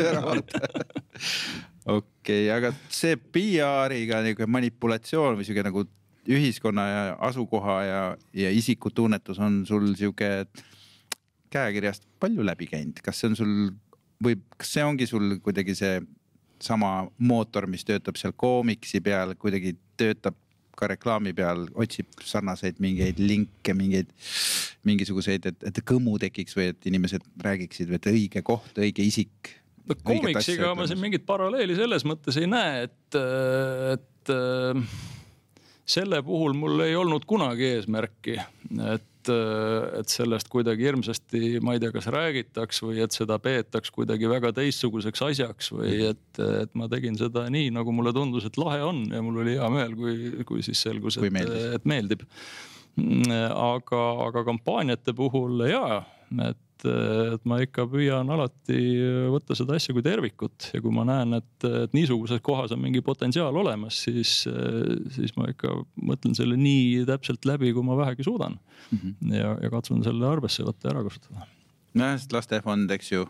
okei, aga see PR-iga niisugune manipulatsioon või sihuke nagu ühiskonna ja asukoha ja, ja isikutunnetus on sul sihuke käekirjast palju läbi käinud, kas see on sul või kas see ongi sul kuidagi see sama mootor, mis töötab seal koomiksi peal, kuidagi töötab ka reklaami peal, otsib sarnaseid mingeid linke, mingeid, mingisuguseid, et, et kõmu tekiks või et inimesed räägiksid, et õige koht, õige isik. No koomiksiga ma siin mingit paralleeli selles mõttes ei näe, et, et selle puhul mul ei olnud kunagi eesmärki, et, et sellest kuidagi hirmsasti, ma ei tea, kas räägitaks või et seda peetaks kuidagi väga teistsuguseks asjaks või et, et ma tegin seda nii, nagu mulle tundus, et lahe on ja mul oli hea meel, kui, kui siis selgus, et et meeldib. aga, aga kampaaniate puhul ja, et, et ma ikka püüan alati võtta seda asja kui tervikut ja kui ma näen, et, et niisuguses kohas on mingi potentsiaal olemas, siis, siis ma ikka mõtlen selle nii täpselt läbi, kui ma vähegi suudan mm. -hmm. ja, ja katsun selle arvesse võtta ja ära kasutada. nojah, sest lastefond, eks ju,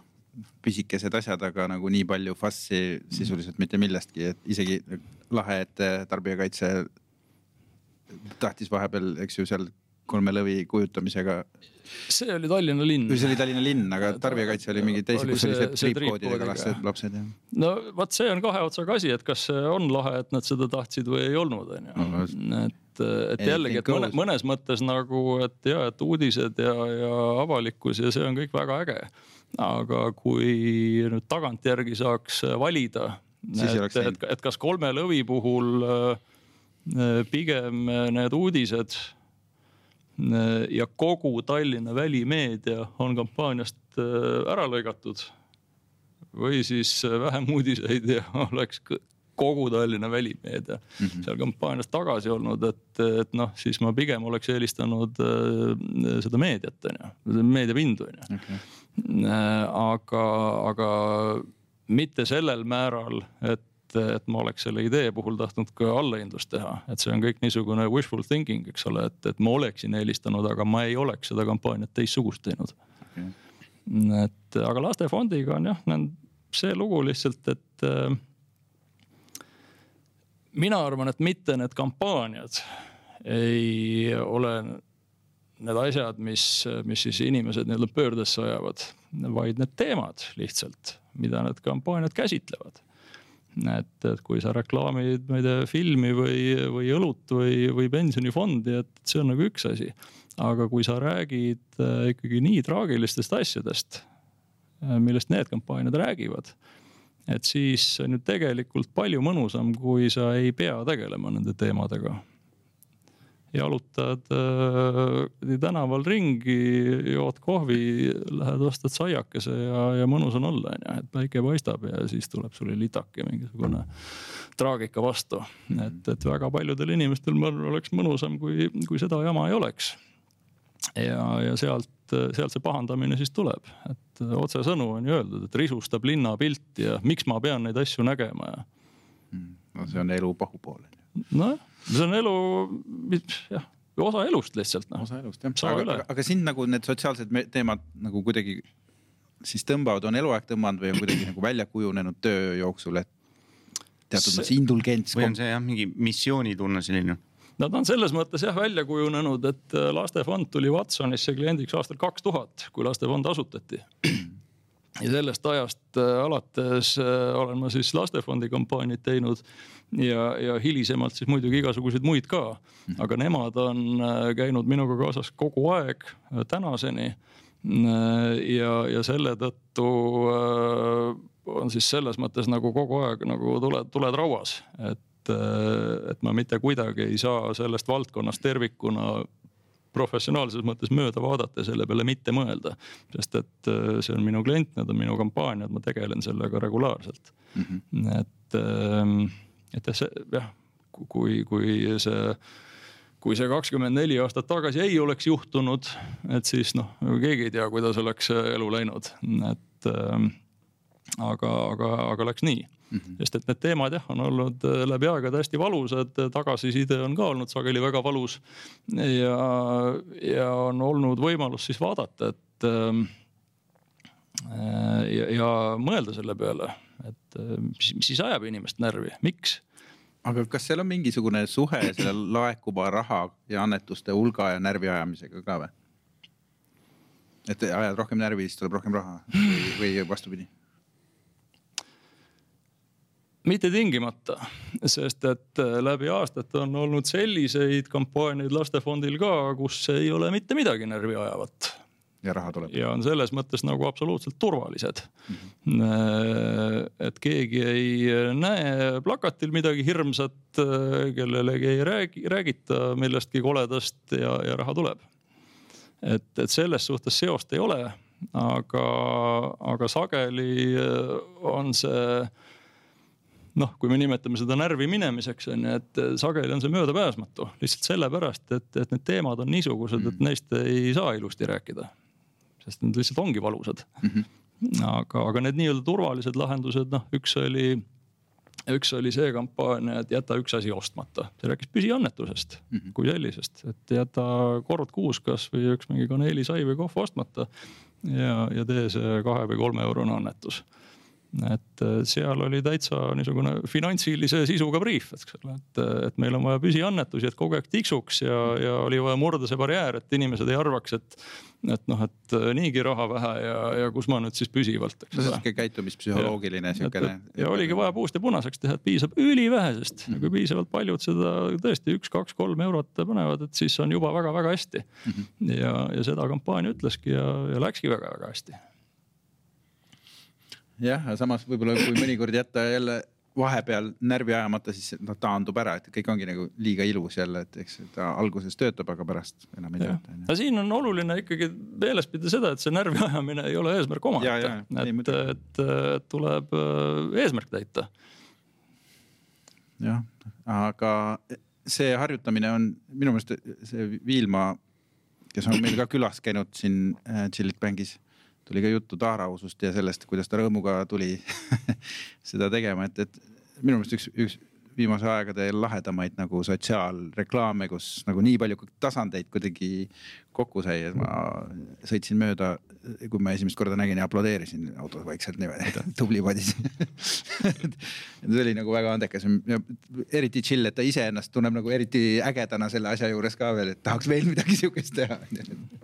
pisikesed asjad, aga nagu nii palju fassi sisuliselt mitte millestki, et isegi lahe, et tarbijakaitse tahtis vahepeal, eks ju, seal kolme lõvi kujutamisega, see oli Tallinna linn see oli Tallinna linn, aga tarbijakaitse oli mingi teise, kus oli see- triipkoodidega triipkoodiga. lapsed, jah. no vot, see on kahe otsaga asi, et kas see on lahe, et nad seda tahtsid või ei olnud, No, onju. et, et jällegi, et mõne, mõnes mõttes nagu, et ja, et uudised ja, ja avalikkus ja see on kõik väga äge. aga kui nüüd tagantjärgi saaks valida, et et, et kas kolme lõvi puhul äh, pigem need uudised ja kogu Tallinna välimeedia on kampaaniast äh, ära lõigatud või siis äh, vähem uudiseid ja oleks kogu Tallinna välimeedia mm -hmm. seal kampaanias tagasi olnud, et, et noh, siis ma pigem oleks eelistanud äh, seda meediat onju, meediapindu onju. Okay. aga, aga mitte sellel määral, et, et ma oleks selle idee puhul tahtnud ka allahindlust teha, et see on kõik niisugune wishful thinking, eks ole, et, et ma oleksin eelistanud, aga ma ei oleks seda kampaaniat teistsugust teinud Okay. et aga lastefondiga on jah, see lugu lihtsalt, et äh, mina arvan, et mitte need kampaaniad ei ole need asjad, mis, mis siis inimesed nii-öelda pöördesse ajavad, vaid need teemad lihtsalt, mida need kampaaniad käsitlevad. et, et kui sa reklaamid, ma ei tea, filmi või, või õlut või, või pensionifondi, et see on nagu üks asi. aga kui sa räägid äh, ikkagi nii traagilistest asjadest, millest need kampaaniad räägivad, et siis on ju tegelikult palju mõnusam, kui sa ei pea tegelema nende teemadega jalutad äh, tänaval ringi, jood kohvi, lähed ostad saiakese ja, ja mõnus on olla, onju, et päike paistab ja siis tuleb sulle litake mingisugune traagika vastu. et, et väga paljudel inimestel ma arvan, oleks mõnusam, kui, kui seda jama ei oleks. ja, ja sealt, sealt see pahandamine siis tuleb, et otsesõnu on ju öeldud, et risustab linnapilti ja miks ma pean neid asju nägema ja no see on elu pahupool. nojah, see on elu, jah, osa elust lihtsalt noh. osa elust jah, Saa aga, aga, sind nagu need sotsiaalsed teemad nagu kuidagi siis tõmbavad, on eluaeg tõmmanud või on kuidagi nagu välja kujunenud töö jooksul, et teatud See- mõttes indulgents. või on see jah, mingi missioonitunne selline? Nad on selles mõttes jah välja kujunenud, et äh, lastefond tuli Watsonisse kliendiks aastal kaks tuhat, kui lastefond asutati. Ja sellest ajast äh, alates äh, olen ma siis lastefondi kampaaniaid teinud ja, ja hilisemalt siis muidugi igasuguseid muid ka. aga nemad on äh, käinud minuga kaasas kogu aeg tänaseni. ja, ja selle tõttu on siis selles mõttes nagu kogu aeg nagu tuled, tuled rauas, et, et ma mitte kuidagi ei saa sellest valdkonnast tervikuna professionaalses mõttes mööda vaadata ja selle peale mitte mõelda. sest et äh, see on minu klient, need on minu kampaaniad, ma tegelen sellega regulaarselt mm. -hmm. et, et jah, see jah, kui, kui see kui see kakskümmend neli aastat tagasi ei oleks juhtunud, et siis noh, keegi ei tea, kuidas oleks elu läinud, et ähm, aga, aga, aga läks nii mm. -hmm. sest et need teemad jah, on olnud äh, läbi aegade hästi valusad, tagasiside on ka olnud sageli väga valus. ja, ja on olnud võimalus siis vaadata, et ähm, äh, ja, ja mõelda selle peale, et äh, mis, mis siis ajab inimest närvi, miks aga kas seal on mingisugune suhe selle laekuva raha ja annetuste hulga ja närvi ajamisega ka või? et ajad rohkem närvi, siis tuleb rohkem raha või, või vastupidi? Mitte tingimata, sest et äh, läbi aastate on olnud selliseid kampaaniaid lastefondil ka, kus ei ole mitte midagi närvi ajavat ja raha tuleb. ja on selles mõttes nagu absoluutselt turvalised mm. -hmm. et keegi ei näe plakatil midagi hirmsat, kellelegi ei räägi, räägita millestki koledast ja, ja raha tuleb. et, et selles suhtes seost ei ole, aga, aga sageli on see noh, kui me nimetame seda närvi minemiseks on ju, et sageli on see möödapääsmatu lihtsalt sellepärast, et, et need teemad on niisugused, et mm. neist ei saa ilusti rääkida. sest need lihtsalt ongi valusad mm. -hmm. aga, aga need nii-öelda turvalised lahendused, noh, üks oli üks oli see kampaania, et jäta üks asi ostmata, see rääkis püsiannetusest mm -hmm. kui sellisest, et jäta kord kuus kasvõi üks mingi kaneelisai või kohv ostmata. ja, ja tee see kahe või kolme eurone annetus et äh, seal oli täitsa niisugune finantsilise sisuga briif, eks ole, et, et meil on vaja püsiannetusi, et kogu aeg tiksuks ja, ja oli vaja murda see barjäär, et inimesed ei arvaks, et. et noh, et äh, niigi raha vähe ja, ja kus ma nüüd siis püsivalt. no see on sihuke käitumispsühholoogiline siukene. ja oligi vaja puust ja punaseks teha, et piisab ülivähesest mm, -hmm. kui piisavalt paljud seda tõesti üks, kaks, kolm eurot panevad, et siis on juba väga-väga hästi mm. -hmm. ja, ja seda kampaania ütleski ja, ja läkski väga-väga hästi jah, aga samas võib-olla kui mõnikord jätta jälle vahepeal närvi ajamata, siis noh taandub ära, et kõik ongi nagu liiga ilus jälle, et eks ta alguses töötab, aga pärast enam ei tööta. aga siin on oluline ikkagi meeles pidada seda, et see närvi ajamine ei ole eesmärk omaette, et, et, et tuleb äh, eesmärk täita. jah, aga see harjutamine on minu meelest see Viilma, kes on meil ka külas käinud siin äh, Chillit Bangis tuli ka juttu taarausust ja sellest, kuidas ta rõõmuga tuli seda tegema, et, et minu meelest üks, üks viimase aegade lahedamaid nagu sotsiaalreklaame, kus nagu nii palju tasandeid kuidagi kokku sai, et ma sõitsin mööda kui ma esimest korda nägin ja aplodeerisin autos vaikselt niimoodi, tubli padis see oli nagu väga andekas ja eriti chill, et ta iseennast tunneb nagu eriti ägedana selle asja juures ka veel, et tahaks veel midagi sihukest teha.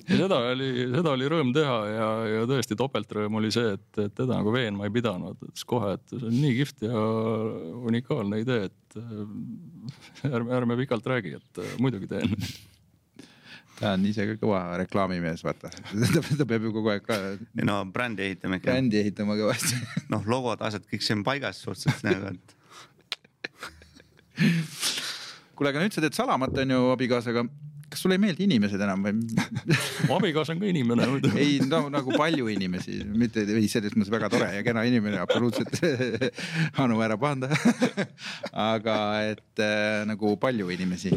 seda oli, seda oli rõõm teha ja, ja tõesti topeltrõõm oli see, et, et teda nagu veenma ei pidanud, ütles kohe, et see on nii kihvt ja unikaalne idee, et ärme, ärme pikalt räägi, et muidugi teen ta on ise ka kõva reklaamimees, vaata ta peab ju kogu aeg ka. no brändi ehitama ikka. brändi ehitama kõvasti noh, logod, asjad, kõik see on paigas suhteliselt nagu, et kuule, aga nüüd sa teed salamat, on ju, abikaasaga. kas sulle ei meeldi inimesed enam või mu abikaasa on ka inimene muidu. ei, no nagu palju inimesi, mitte ei selles mõttes väga tore ja kena inimene, absoluutselt Anu, ära pahanda aga et äh, nagu palju inimesi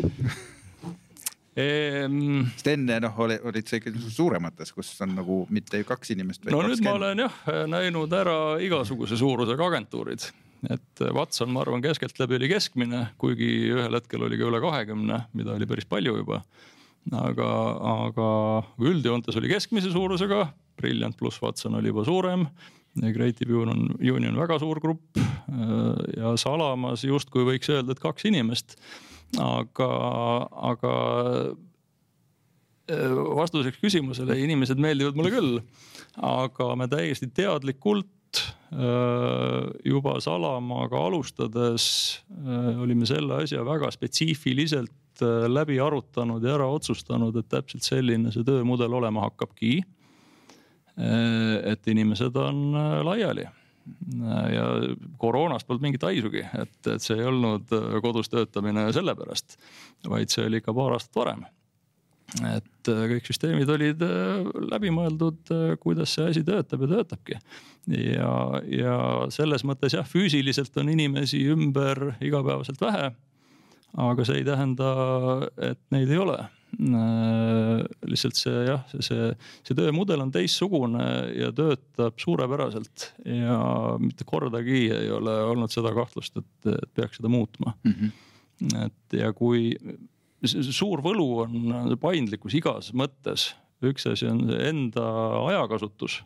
ehm.... sest enne noh, olid sa ikka suuremates, kus on nagu mitte kaks inimest. no nüüd ma olen jah näinud ära igasuguse suurusega agentuurid et Watson, ma arvan, keskeltläbi oli keskmine, kuigi ühel hetkel oli ka üle kahekümne, mida oli päris palju juba. aga, aga üldjoontes oli keskmise suurusega, Brilliant pluss Watson oli juba suurem. Creative Union, Union väga suur grupp ja Salamas justkui võiks öelda, et kaks inimest aga, aga äh, vastuseks küsimusele, inimesed meeldivad mulle küll, aga me täiesti teadlikult äh, juba Salamaaga alustades äh, olime selle asja väga spetsiifiliselt läbi arutanud ja ära otsustanud, et täpselt selline see töömudel olema hakkabki. et inimesed on laiali ja koroonast polnud mingit haisugi, et, et see ei olnud äh, kodus töötamine sellepärast, vaid see oli ikka paar aastat varem. et äh, kõik süsteemid olid äh, läbimõeldud, kuidas see asi töötab ja töötabki. ja, ja selles mõttes jah, füüsiliselt on inimesi ümber igapäevaselt vähe. aga see ei tähenda, et neid ei ole lihtsalt see jah, see, see töömudel on teistsugune ja töötab suurepäraselt ja mitte kordagi ei ole olnud seda kahtlust, et, peaks seda muutma mm. -hmm. et ja kui suur võlu on paindlikkus igas mõttes, üks asi on enda ajakasutus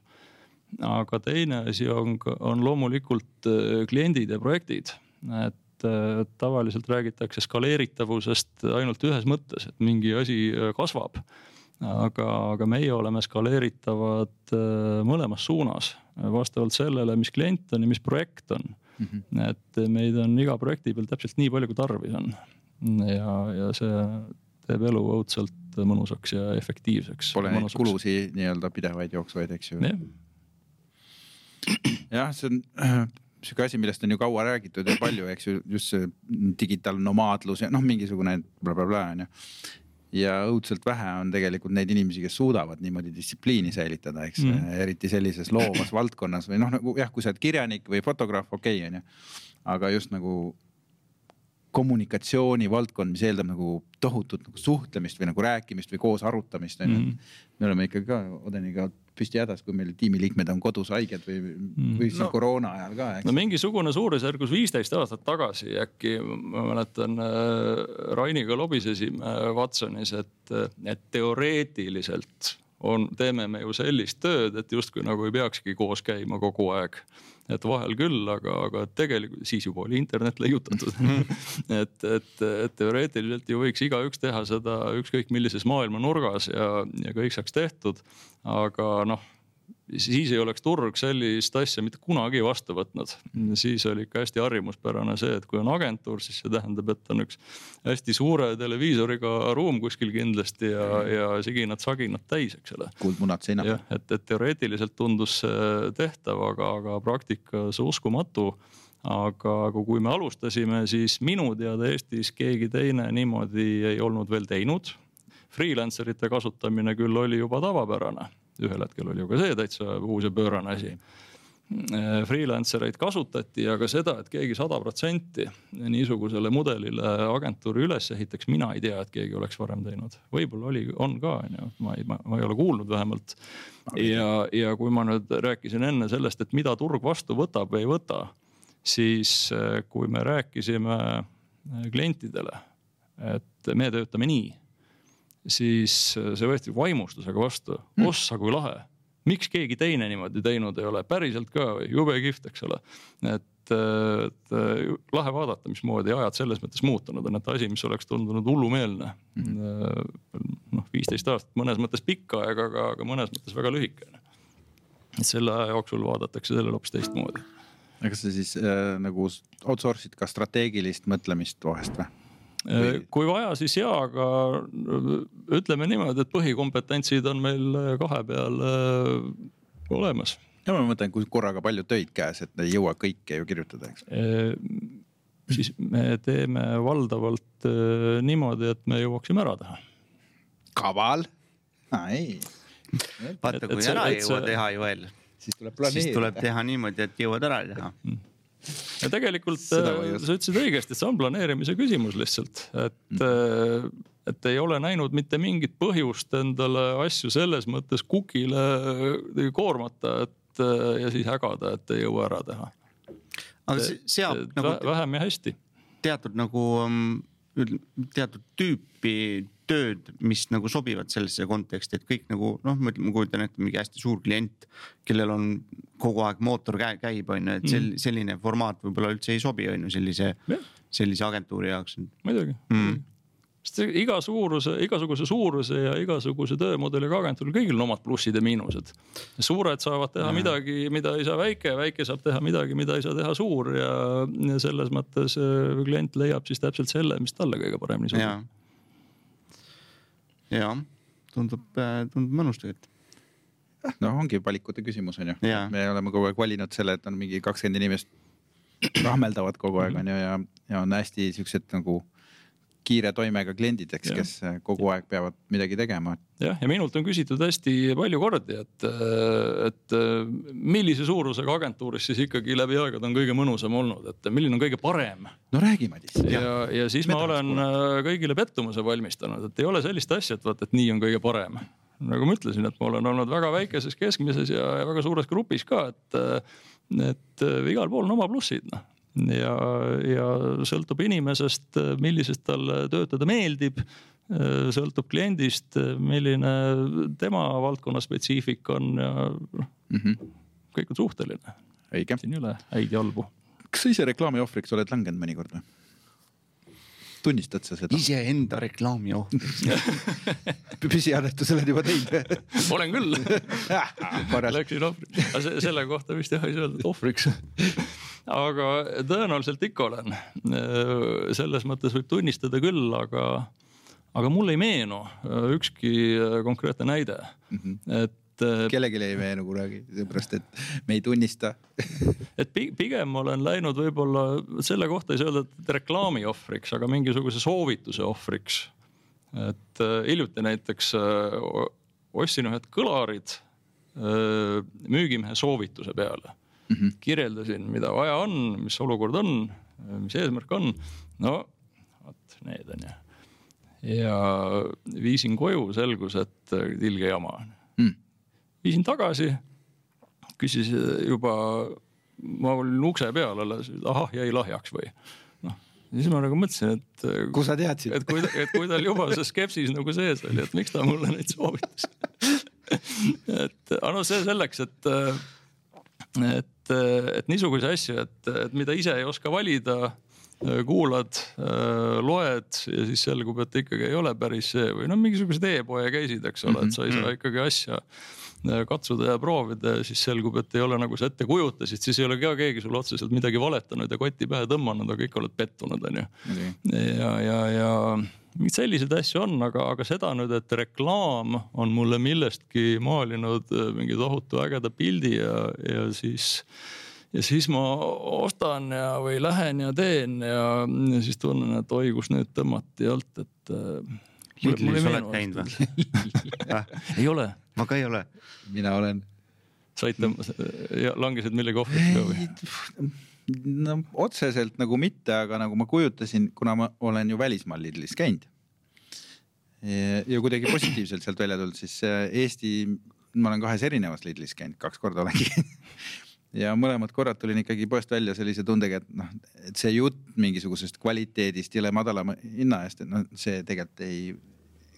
aga teine asi on, on loomulikult kliendid ja projektid, et et tavaliselt räägitakse skaleeritavusest ainult ühes mõttes, et mingi asi äh, kasvab. aga, aga meie oleme skaleeritavad äh, mõlemas suunas vastavalt sellele, mis klient on ja mis projekt on mm. -hmm. et meid on iga projekti peal täpselt nii palju, kui tarvis on. ja, ja see teeb elu õudselt mõnusaks ja efektiivseks. Pole neid kulusid nii-öelda pidevaid jooksvaid, eks ju. jah, see on sihuke asi, millest on ju kaua räägitud ja palju, eks ju, just see digitaalnomaadlus ja noh, mingisugune blablabla on ju. ja õudselt vähe on tegelikult neid inimesi, kes suudavad niimoodi distsipliini säilitada, eks mm., eriti sellises loovas valdkonnas või noh, nagu jah, kui sa oled kirjanik või fotograaf, okei okay,, on ju. aga just nagu kommunikatsiooni valdkond, mis eeldab nagu tohutut nagu suhtlemist või nagu rääkimist või koos arutamist on ju mm.. me oleme ikkagi ka Odeniga püsti hädas, kui meil tiimiliikmed on kodus haiged või, mm. või siis no, koroona ajal ka. no mingisugune suurusjärgus viisteist aastat tagasi äkki ma mäletan äh, Rainiga lobisesime Watsonis, et, et teoreetiliselt on, teeme me ju sellist tööd, et justkui nagu ei peakski koos käima kogu aeg. Et vahel küll, aga, aga tegelikult siis juba oli internet leiutatud et, et, et teoreetiliselt ju võiks igaüks teha seda ükskõik millises maailma nurgas ja, ja kõik saaks tehtud. aga noh siis ei oleks turg sellist asja mitte kunagi vastu võtnud. siis oli ikka hästi harjumuspärane see, et kui on agentuur, siis see tähendab, et on üks hästi suure televiisoriga ruum kuskil kindlasti ja, ja siginad-saginad täis, eks ole. kuldmunad seinal. jah, et, et teoreetiliselt tundus see tehtav, aga, aga praktikas uskumatu aga, aga kui me alustasime, siis minu teada Eestis keegi teine niimoodi ei olnud veel teinud. Freelancer ite kasutamine küll oli juba tavapärane ühel hetkel oli ju ka see täitsa uus ja pöörane asi äh, freelancer eid kasutati, aga seda, et keegi sada protsenti niisugusele mudelile agentuuri üles ehitaks, mina ei tea, et keegi oleks varem teinud. võib-olla oli, on ka, on ju, ma ei, ma ei ole kuulnud vähemalt. ja, ja kui ma nüüd rääkisin enne sellest, et mida turg vastu võtab või ei võta, siis äh, kui me rääkisime äh, klientidele, et me töötame nii siis äh, see võeti vaimustusega vastu mm., ossa kui lahe. miks keegi teine niimoodi teinud ei ole, päriselt ka või, jube kihvt, eks ole. et, äh, et äh, lahe vaadata, mismoodi ajad selles mõttes muutunud on, et asi, mis oleks tundunud hullumeelne mm.. noh, viisteist aastat mõnes mõttes pikk aeg, aga, aga mõnes mõttes väga lühikene. et selle aja jooksul vaadatakse sellele hoopis teistmoodi aga kas sa siis äh, nagu outsource'id ka strateegilist mõtlemist vahest või? Või... kui vaja, siis ja, aga ütleme niimoodi, et põhikompetentsid on meil kahe peal äh, olemas. ja ma mõtlen, kui korraga palju töid käes, et ei jõua kõike ju kirjutada, eks. Äh, siis me teeme valdavalt äh, niimoodi, et me jõuaksime ära teha. kaval, ei. vaata, kui ära ei jõua see... teha, Joel, siis tuleb planeerida. siis tuleb teha niimoodi, et jõuad ära teha mm ja tegelikult äh, sa ütlesid õigesti, see on planeerimise küsimus lihtsalt, et mm., et ei ole näinud mitte mingit põhjust endale asju selles mõttes kukile äh, koormata, et ja siis hägada, et ei jõua ära teha. aga see seab nagu vähem ja hästi. teatud nagu mm, teatud tüüpi tööd, mis nagu sobivad sellesse konteksti, et kõik nagu noh, ma kujutan ette mingi hästi suur klient, kellel on kogu aeg mootor käib, on ju, et sel, mm. selline formaat võib-olla üldse ei sobi, on ju, sellise, sellise agentuuri jaoks. muidugi mm sest iga suuruse, igasuguse suuruse ja igasuguse töömudeliga agentuuril kõigil on omad plussid ja miinused. suured saavad teha ja. midagi, mida ei saa väike, väike saab teha midagi, mida ei saa teha suur ja, ja selles mõttes äh, klient leiab siis täpselt selle, mis talle kõige paremini sobib ja tundub, äh, tundub mõnus tegelikult. Noh, ongi valikute küsimus on ju, me oleme kogu aeg valinud selle, et on mingi kakskümmend inimest rahmeldavad kogu aeg on ju ja, ja on hästi siuksed nagu kiire toimega kliendid, eks, kes äh, kogu aeg peavad midagi tegema. jah, ja minult on küsitud hästi palju kordi, et, äh, et äh, millise suurusega agentuuris siis ikkagi läbi aegade on kõige mõnusam olnud, et milline on kõige parem? no räägi, Madis. ja, ja siis Medals ma olen pole. kõigile pettumuse valmistanud, et ei ole sellist asja, et vaat, et nii on kõige parem nagu ma ütlesin, et ma olen olnud väga väikeses, keskmises ja, ja väga suures grupis ka, et, et igal pool on oma plussid noh ja, ja sõltub inimesest, millisest talle töötada meeldib sõltub kliendist, milline tema valdkonna spetsiifika on ja noh mm -hmm., kõik on suhteline. siin ei ole häid ja halbu. kas sa ise reklaami ohvriks oled langenud mõnikord või? tunnistad sa seda? iseenda reklaami ohvriks püsiannetus oled juba teinud olen küll Läksin ohvriks, aga selle kohta vist jah ei saa öelda, et ohvriks aga tõenäoliselt ikka olen. selles mõttes võib tunnistada küll, aga aga mulle ei meenu äh, ükski äh, konkreetne näide mm, -hmm. et äh, kellelegi ei meenu kunagi, seepärast et me ei tunnista et pigem olen läinud võib-olla selle kohta ei saa öelda, et reklaami ohvriks, aga mingisuguse soovituse ohvriks. et hiljuti näiteks ostsin ühed kõlarid müügimehe soovituse peale mm. -hmm. kirjeldasin, mida vaja on, mis olukord on, mis eesmärk on. no vot need on ju ja viisin koju, selgus, et äh, ilge jama on mm.. viisin tagasi, küsis äh, juba, ma olin ukse peal alles, ahah jäi lahjaks või noh, siis ma nagu mõtlesin, et. Äh, kus sa teadsid? et kui, et kui tal juba see skepsis nagu sees oli, et miks ta mulle neid soovitas et aga noh, see selleks, et, et, et niisuguseid asju, et, et mida ise ei oska valida kuulad, loed ja siis selgub, et ikkagi ei ole päris see või noh, mingisugused e-poe käisid, eks ole, et sa ei saa mhm. ikkagi asja katsuda ja proovida ja siis selgub, et ei ole nagu sa ette kujutasid, siis ei ole ka keegi sulle otseselt midagi valetanud ja kotti pähe tõmmanud, aga kõik oled pettunud, onju. ja, ja, ja mingeid selliseid asju on, aga, aga seda nüüd, et reklaam on mulle millestki maalinud mingi tohutu ägeda pildi ja, ja siis ja siis ma ostan ja, või lähen ja teen ja, ja siis tunnen, et oi, kus nüüd tõmmati alt, et äh,. Lidlis oled käinud või ei ole. Ma ka ei ole. mina olen. said tõmmas, langesid millegi ohvriks ka või? no otseselt nagu mitte, aga nagu ma kujutasin, kuna ma olen ju välismaal Lidlis käinud. ja kuidagi positiivselt sealt välja tulnud, siis äh, Eesti, ma olen kahes erinevas Lidlis käinud, kaks korda olengi ja mõlemad korrad tulin ikkagi poest välja sellise tundega, et noh, et see jutt mingisugusest kvaliteedist jõle madalama hinna eest, et noh, see tegelikult ei,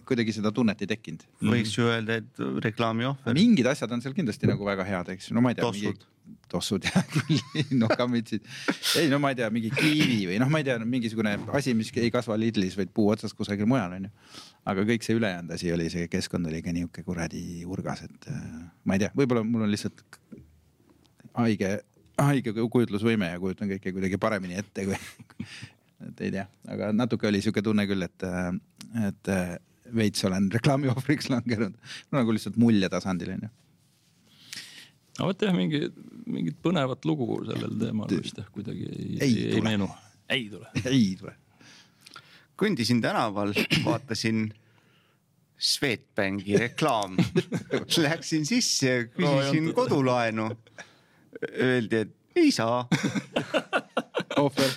kuidagi seda tunnet ei tekkinud. võiks ju öelda, et reklaami ohver. mingid asjad on seal kindlasti nagu väga head, eks no ma ei tea. tossud. tossud jah küll, nokamitsid. ei no ma ei tea, mingi kiivi või noh, ma ei tea, mingisugune asi, mis ei kasva Lidlis, vaid puu otsas kusagil mujal on ju. aga kõik see ülejäänud asi oli, see keskkond oli ka nihuke kuradi urgas, et äh, ma ei tea, võib-olla mul on lihtsalt haige, haige kujutlusvõime ja kujutan kõike kuidagi paremini ette kui et ei tea, aga natuke oli sihuke tunne küll, et, et veits olen reklaami ohvriks langenud, nagu lihtsalt mulje tasandil onju. no vot jah, mingi, mingit põnevat lugu sellel teemal vist jah kuidagi ei, ei, ei, ei meenu. ei tule. ei tule. kõndisin tänaval, vaatasin Swedbanki reklaam Läksin sisse, küsisin kodulaenu öeldi, et ei saa ohver.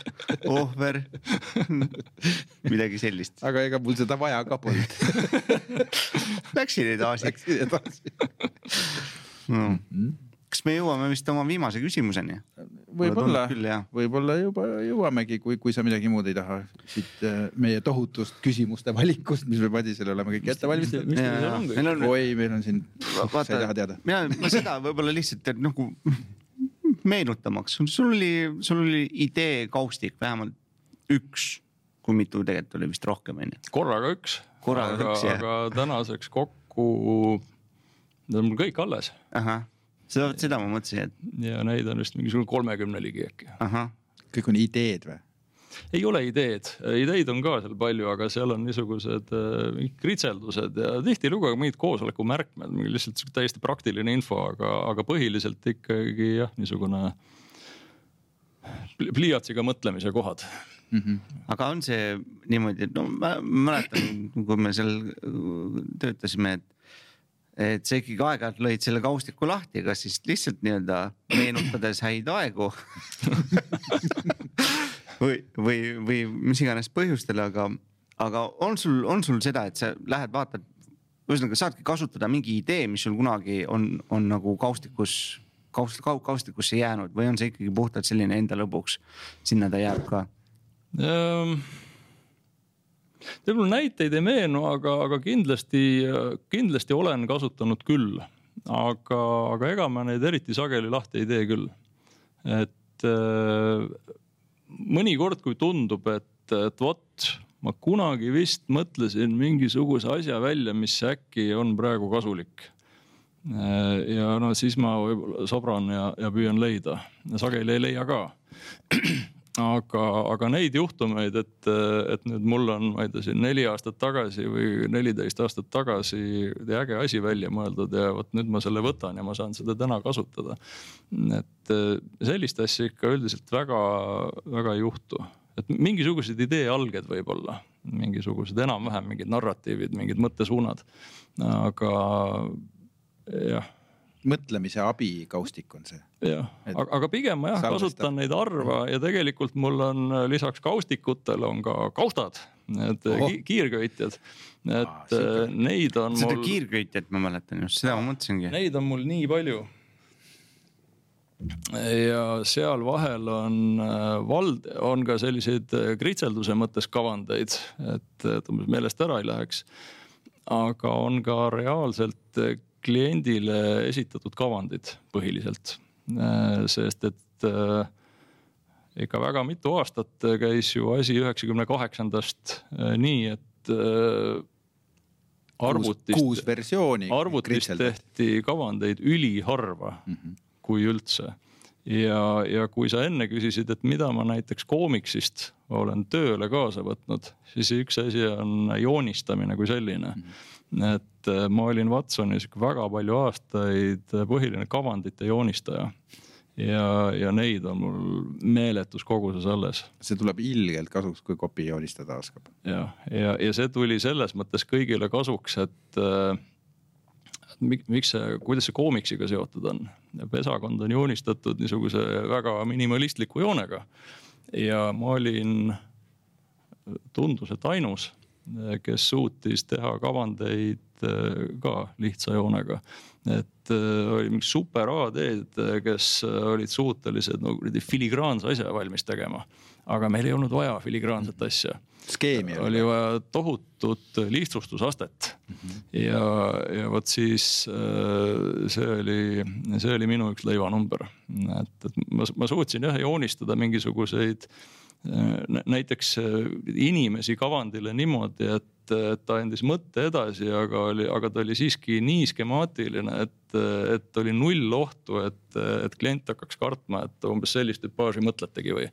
ohver. midagi sellist. aga ega mul seda vaja ka polnud Läksin edasi. Läksin edasi no. Kas me jõuame vist oma viimase küsimuseni? võib-olla, võib-olla juba jõuamegi, kui, kui sa midagi muud ei taha siit äh, meie tohutust küsimuste valikust, mis me Madisele oleme kõik ette valmistanud. oi, meil on siin, sa ei taha teada. mina, ma seda võib-olla lihtsalt, et nagu meenutamaks, sul oli, sul oli idee kaustik vähemalt üks, kui mitu tegelikult oli vist rohkem onju? korraga üks. korraga aga, üks jah. aga tänaseks kokku, need on mul kõik alles. ahah, seda, seda ma mõtlesin, et. ja neid on vist mingisugune kolmekümne ligi äkki. kõik on ideed või? Ei ole ideed, ideid on ka seal palju, aga seal on niisugused äh, kritseldused ja tihtilugu ka mingid koosoleku märkmed, lihtsalt sihuke täiesti praktiline info, aga, aga põhiliselt ikkagi jah, niisugune pliiatsiga mõtlemise kohad mm. -hmm. aga on see niimoodi, et no ma mäletan, kui me seal töötasime, et et sa ikkagi aeg-ajalt lõid selle kaustiku lahti, kas siis lihtsalt nii-öelda meenutades häid aegu või, või, või mis iganes põhjustel, aga, aga on sul, on sul seda, et sa lähed, vaatad ühesõnaga saadki kasutada mingi idee, mis sul kunagi on, on nagu kaustikus, kaust-, kaustikusse jäänud või on see ikkagi puhtalt selline enda lõbuks, sinna ta jääb ka? Ehm, teil mul näiteid ei meenu, aga, aga kindlasti, kindlasti olen kasutanud küll. aga, aga ega ma neid eriti sageli lahti ei tee küll. et mõnikord, kui tundub, et, et vot ma kunagi vist mõtlesin mingisuguse asja välja, mis äkki on praegu kasulik. Ja no siis ma võib-olla sobran ja, ja püüan leida, sageli ei leia ka aga, aga neid juhtumeid, et, et nüüd mul on, ma ei tea, siin neli aastat tagasi või neliteist aastat tagasi äge asi välja mõeldud ja vot nüüd ma selle võtan ja ma saan seda täna kasutada. et sellist asja ikka üldiselt väga-väga ei juhtu, et mingisugused idee alged võib-olla, mingisugused enam-vähem mingid narratiivid, mingid mõttesuunad, aga jah mõtlemise abikaustik on see. jah, aga, pigem ma jah kasutan neid harva ja tegelikult mul on äh, lisaks kaustikutele on ka kaustad, need oh. kiirköitjad. et Aa, äh, neid on seda mul. seda kiirköitjat ma mäletan just, seda ma mõtlesingi. Neid on mul nii palju. ja seal vahel on äh, vald, on ka selliseid kritselduse mõttes kavandeid, et, et umbes meelest ära ei läheks aga on ka reaalselt kliendile esitatud kavandid põhiliselt. Äh, sest et äh, ikka väga mitu aastat käis ju asi üheksakümne kaheksandast äh, nii, et arvutist. kuus versiooni. arvutist tehti kavandeid üliharva mm, -hmm. kui üldse. ja, ja kui sa enne küsisid, et mida ma näiteks koomiksist olen tööle kaasa võtnud, siis üks asi on joonistamine kui selline mm. -hmm et äh, ma olin Watsonis väga palju aastaid põhiline kavandite joonistaja ja, ja neid on mul meeletus koguses alles. see tuleb ilgelt kasuks, kui kopi joonistada oskab. ja, ja, ja see tuli selles mõttes kõigile kasuks, et äh, miks see, kuidas see koomiksiga seotud on. pesakond on joonistatud niisuguse väga minimalistliku joonega ja ma olin, tundus, et ainus kes suutis teha kavandeid äh, ka lihtsa joonega. et äh, oli super AD-d, kes olid suutelised no kuradi filigraanse asja valmis tegema. aga meil ei olnud vaja filigraanset asja. skeemi oli vaja tohutut lihtsustusastet mm. -hmm. ja, ja vot siis äh, see oli, see oli minu üks leivanumber. et, et ma, ma suutsin jah joonistada mingisuguseid näiteks inimesi kavandile niimoodi, et, ta andis mõtte edasi, aga oli, aga ta oli siiski nii skemaatiline, et, et oli null ohtu, et, et klient hakkaks kartma, et umbes sellist tüpaaži mõtletegi või.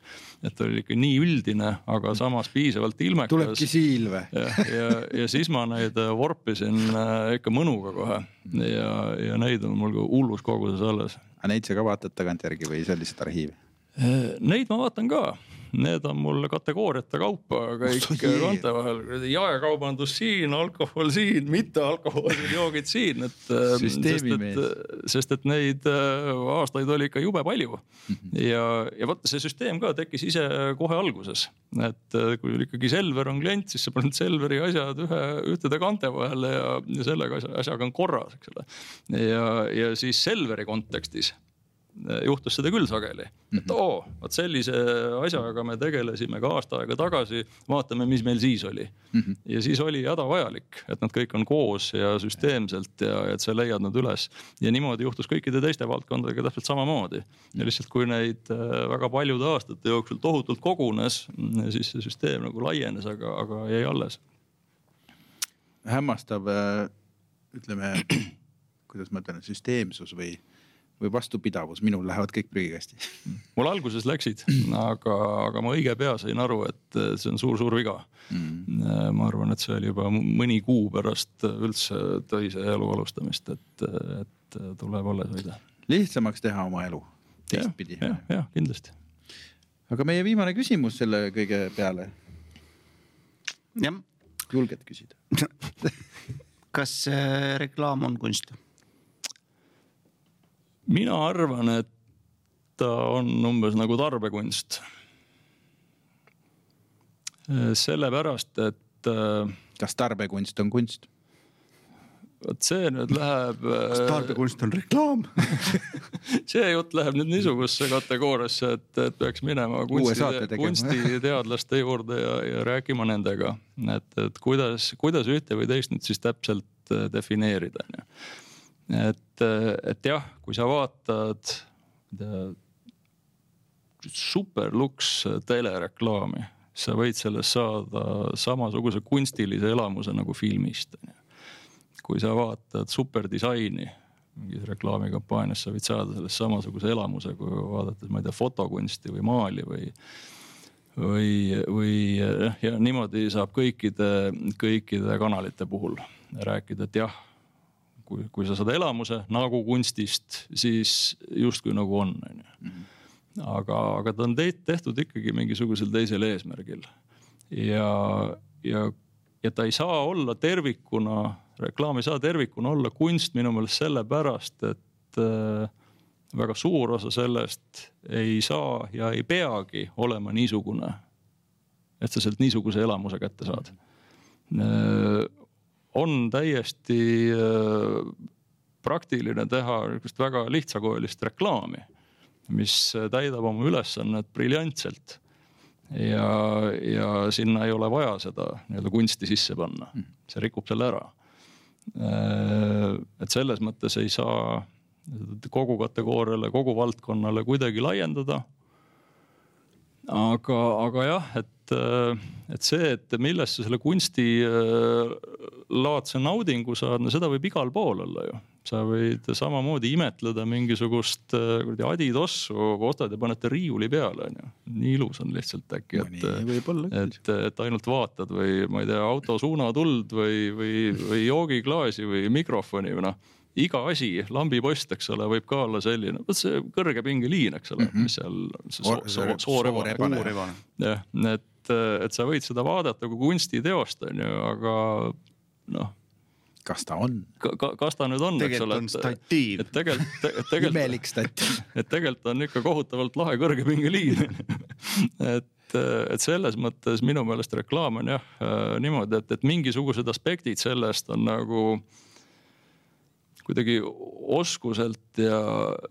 et oli ikka nii üldine, aga samas piisavalt ilmekas. tulebki siil või? ja, ja, ja siis ma neid vorpisin äh, ikka mõnuga kohe ja, ja neid on mul hullus koguses alles. aga neid sa ka vaatad tagantjärgi või see on lihtsalt arhiiv? Äh, neid ma vaatan ka need on mul kategooriate kaupa kõik kaante vahel, jaekaubandus siin, alkohol siin, mittealkohoolsed joogid siin, et. sest et, sest et neid äh, aastaid oli ikka jube palju mm. -hmm. ja, ja vot see süsteem ka tekkis ise kohe alguses, et äh, kui ikkagi Selver on klient, siis sa paned Selveri asjad ühe, ühtede kaante vahele ja, ja sellega asjaga on korras, eks ole. ja, ja siis Selveri kontekstis juhtus seda küll sageli mm, -hmm. et mhm. oo, vot sellise asjaga me tegelesime ka aasta aega tagasi, vaatame, mis meil siis oli mm. -hmm. ja siis oli hädavajalik, et nad kõik on koos ja süsteemselt ja et sa leiad nad üles. ja niimoodi juhtus kõikide teiste valdkondadega täpselt samamoodi. ja lihtsalt, kui neid äh, väga paljude aastate jooksul tohutult kogunes, siis see süsteem nagu laienes, aga, aga jäi alles. hämmastav, äh, ütleme, kuidas ma ütlen, süsteemsus või või vastupidavus, minul lähevad kõik prügikasti. mul alguses läksid, aga, aga ma õige pea sain aru, et see on suur-suur viga mm.. ma arvan, et see oli juba mõni kuu pärast üldse töise elu alustamist, et, et tuleb alles hoida. lihtsamaks teha oma elu teistpidi ja,. jah, jah, kindlasti. aga meie viimane küsimus selle kõige peale. jah. julged küsida kas äh, reklaam on kunst? Mina arvan, et ta on umbes nagu tarbekunst. sellepärast, et. kas tarbekunst on kunst? vot see nüüd läheb. kas tarbekunst on reklaam? see jutt läheb nüüd niisugusesse kategooriasse, et, et peaks minema kunsti, kunstiteadlaste juurde ja, ja rääkima nendega, et, et kuidas, kuidas ühte või teist nüüd siis täpselt äh, defineerida, onju. et, et jah, kui sa vaatad, superluks telereklaami, sa võid sellest saada samasuguse kunstilise elamuse nagu filmist, onju kui sa vaatad superdisaini mingis reklaamikampaanias, sa võid saada sellest samasuguse elamuse, kui vaadates, ma ei tea, fotokunsti või maali või või, või jah, ja niimoodi saab kõikide, kõikide kanalite puhul rääkida, et jah, kui, kui sa saad elamuse nagu kunstist, siis justkui nagu on, onju. aga, aga ta on tehtud ikkagi mingisugusel teisel eesmärgil ja, ja, ja ta ei saa olla tervikuna, reklaam ei saa tervikuna olla kunst minu meelest sellepärast, et äh, väga suur osa sellest ei saa ja ei peagi olema niisugune, et sa sealt niisuguse elamuse kätte saad. On täiesti äh, praktiline teha niisugust väga lihtsakoelist reklaami, mis täidab oma ülesannet briljantselt ja, ja sinna ei ole vaja seda nii-öelda kunsti sisse panna, see rikub selle ära. et selles mõttes ei saa kogu kategooriale, kogu valdkonnale kuidagi laiendada. aga, aga jah, et, et see, et millest sa selle kunstilaadse naudingu saad, no seda võib igal pool olla ju sa võid samamoodi imetleda mingisugust äh, kuradi adidossu, ostad ja paned ta riiuli peale onju. nii ilus on lihtsalt äkki, et, küll. et, et ainult vaatad või ma ei tea, auto suunatuld või, või, või joogiklaasi või mikrofoni või noh. iga asi, lambipost, eks ole, võib ka olla selline, vot see kõrgepingeliin, eks ole mm, -hmm. mis seal see soo- soo- soorebane jah, et, et sa võid seda vaadata kui kunstiteost onju, aga noh, kas ta on kas ta nüüd on, eks tegelikult ole on, statiiv et. tegelikult, et tegelikult, imelik stat? et tegelikult on ikka kohutavalt lahe kõrgepingeliin. et, et selles mõttes minu meelest reklaam on jah niimoodi, et, et mingisugused aspektid sellest on nagu kuidagi oskuselt ja,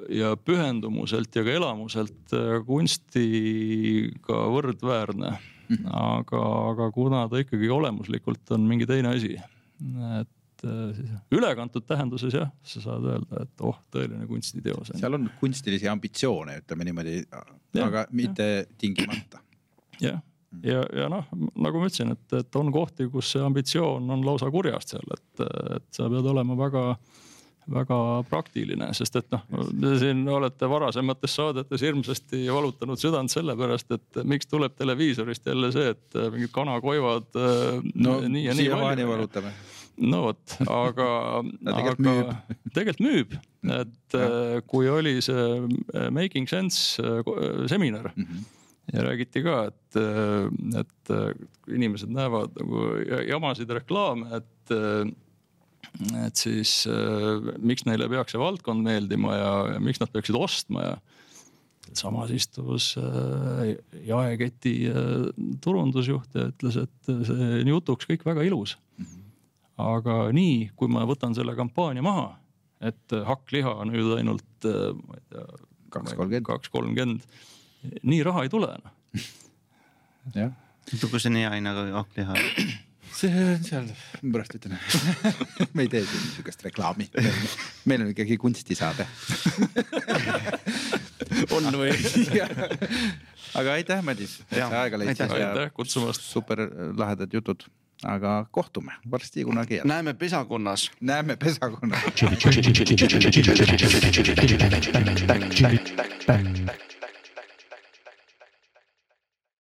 ja pühendumuselt ja ka elamuselt kunstiga võrdväärne. aga, aga kuna ta ikkagi olemuslikult on mingi teine asi, et äh, siis ülekantud tähenduses jah, sa saad öelda, et oh, tõeline kunstiteos seal on kunstilisi ambitsioone, ütleme niimoodi, aga mitte tingimata. jah, ja, ja noh, nagu ma ütlesin, et, et on kohti, kus see ambitsioon on lausa kurjast seal, et, et sa pead olema väga väga praktiline, sest et noh, te siin olete varasemates saadetes hirmsasti valutanud südant selle pärast, et miks tuleb televiisorist jälle see, et mingid kanakoivad äh, no nii ja nii siiamaani valutame. no vot, aga tegelikult aga müüb. tegelikult müüb, et äh, kui oli see äh, Making Sense seminar Mhm. ja räägiti ka, et, et inimesed näevad nagu ja- jamasid reklaame, et, et siis äh, miks neile peaks see valdkond meeldima ja, ja miks nad peaksid ostma ja samas istus äh, jaeketi äh, turundusjuht ja ütles, et see on jutuks kõik väga ilus. aga nii, kui ma võtan selle kampaania maha, et hakkliha on nüüd ainult ma ei tea, kaks kolmkümmend, kaks kolmkümmend, nii raha ei tule noh. jah. kui see on hea hinnaga hakkliha. See on seal, ma pärast ütlen. me ei tee siin niisugust reklaami. meil on ikkagi kunstisaade. on või? aga aitäh, Madis, et sa aega leidsid aitäh. kutsumast. super lahedad jutud. aga kohtume varsti kunagi jälle. näeme pesakonnas. näeme pesakonnas.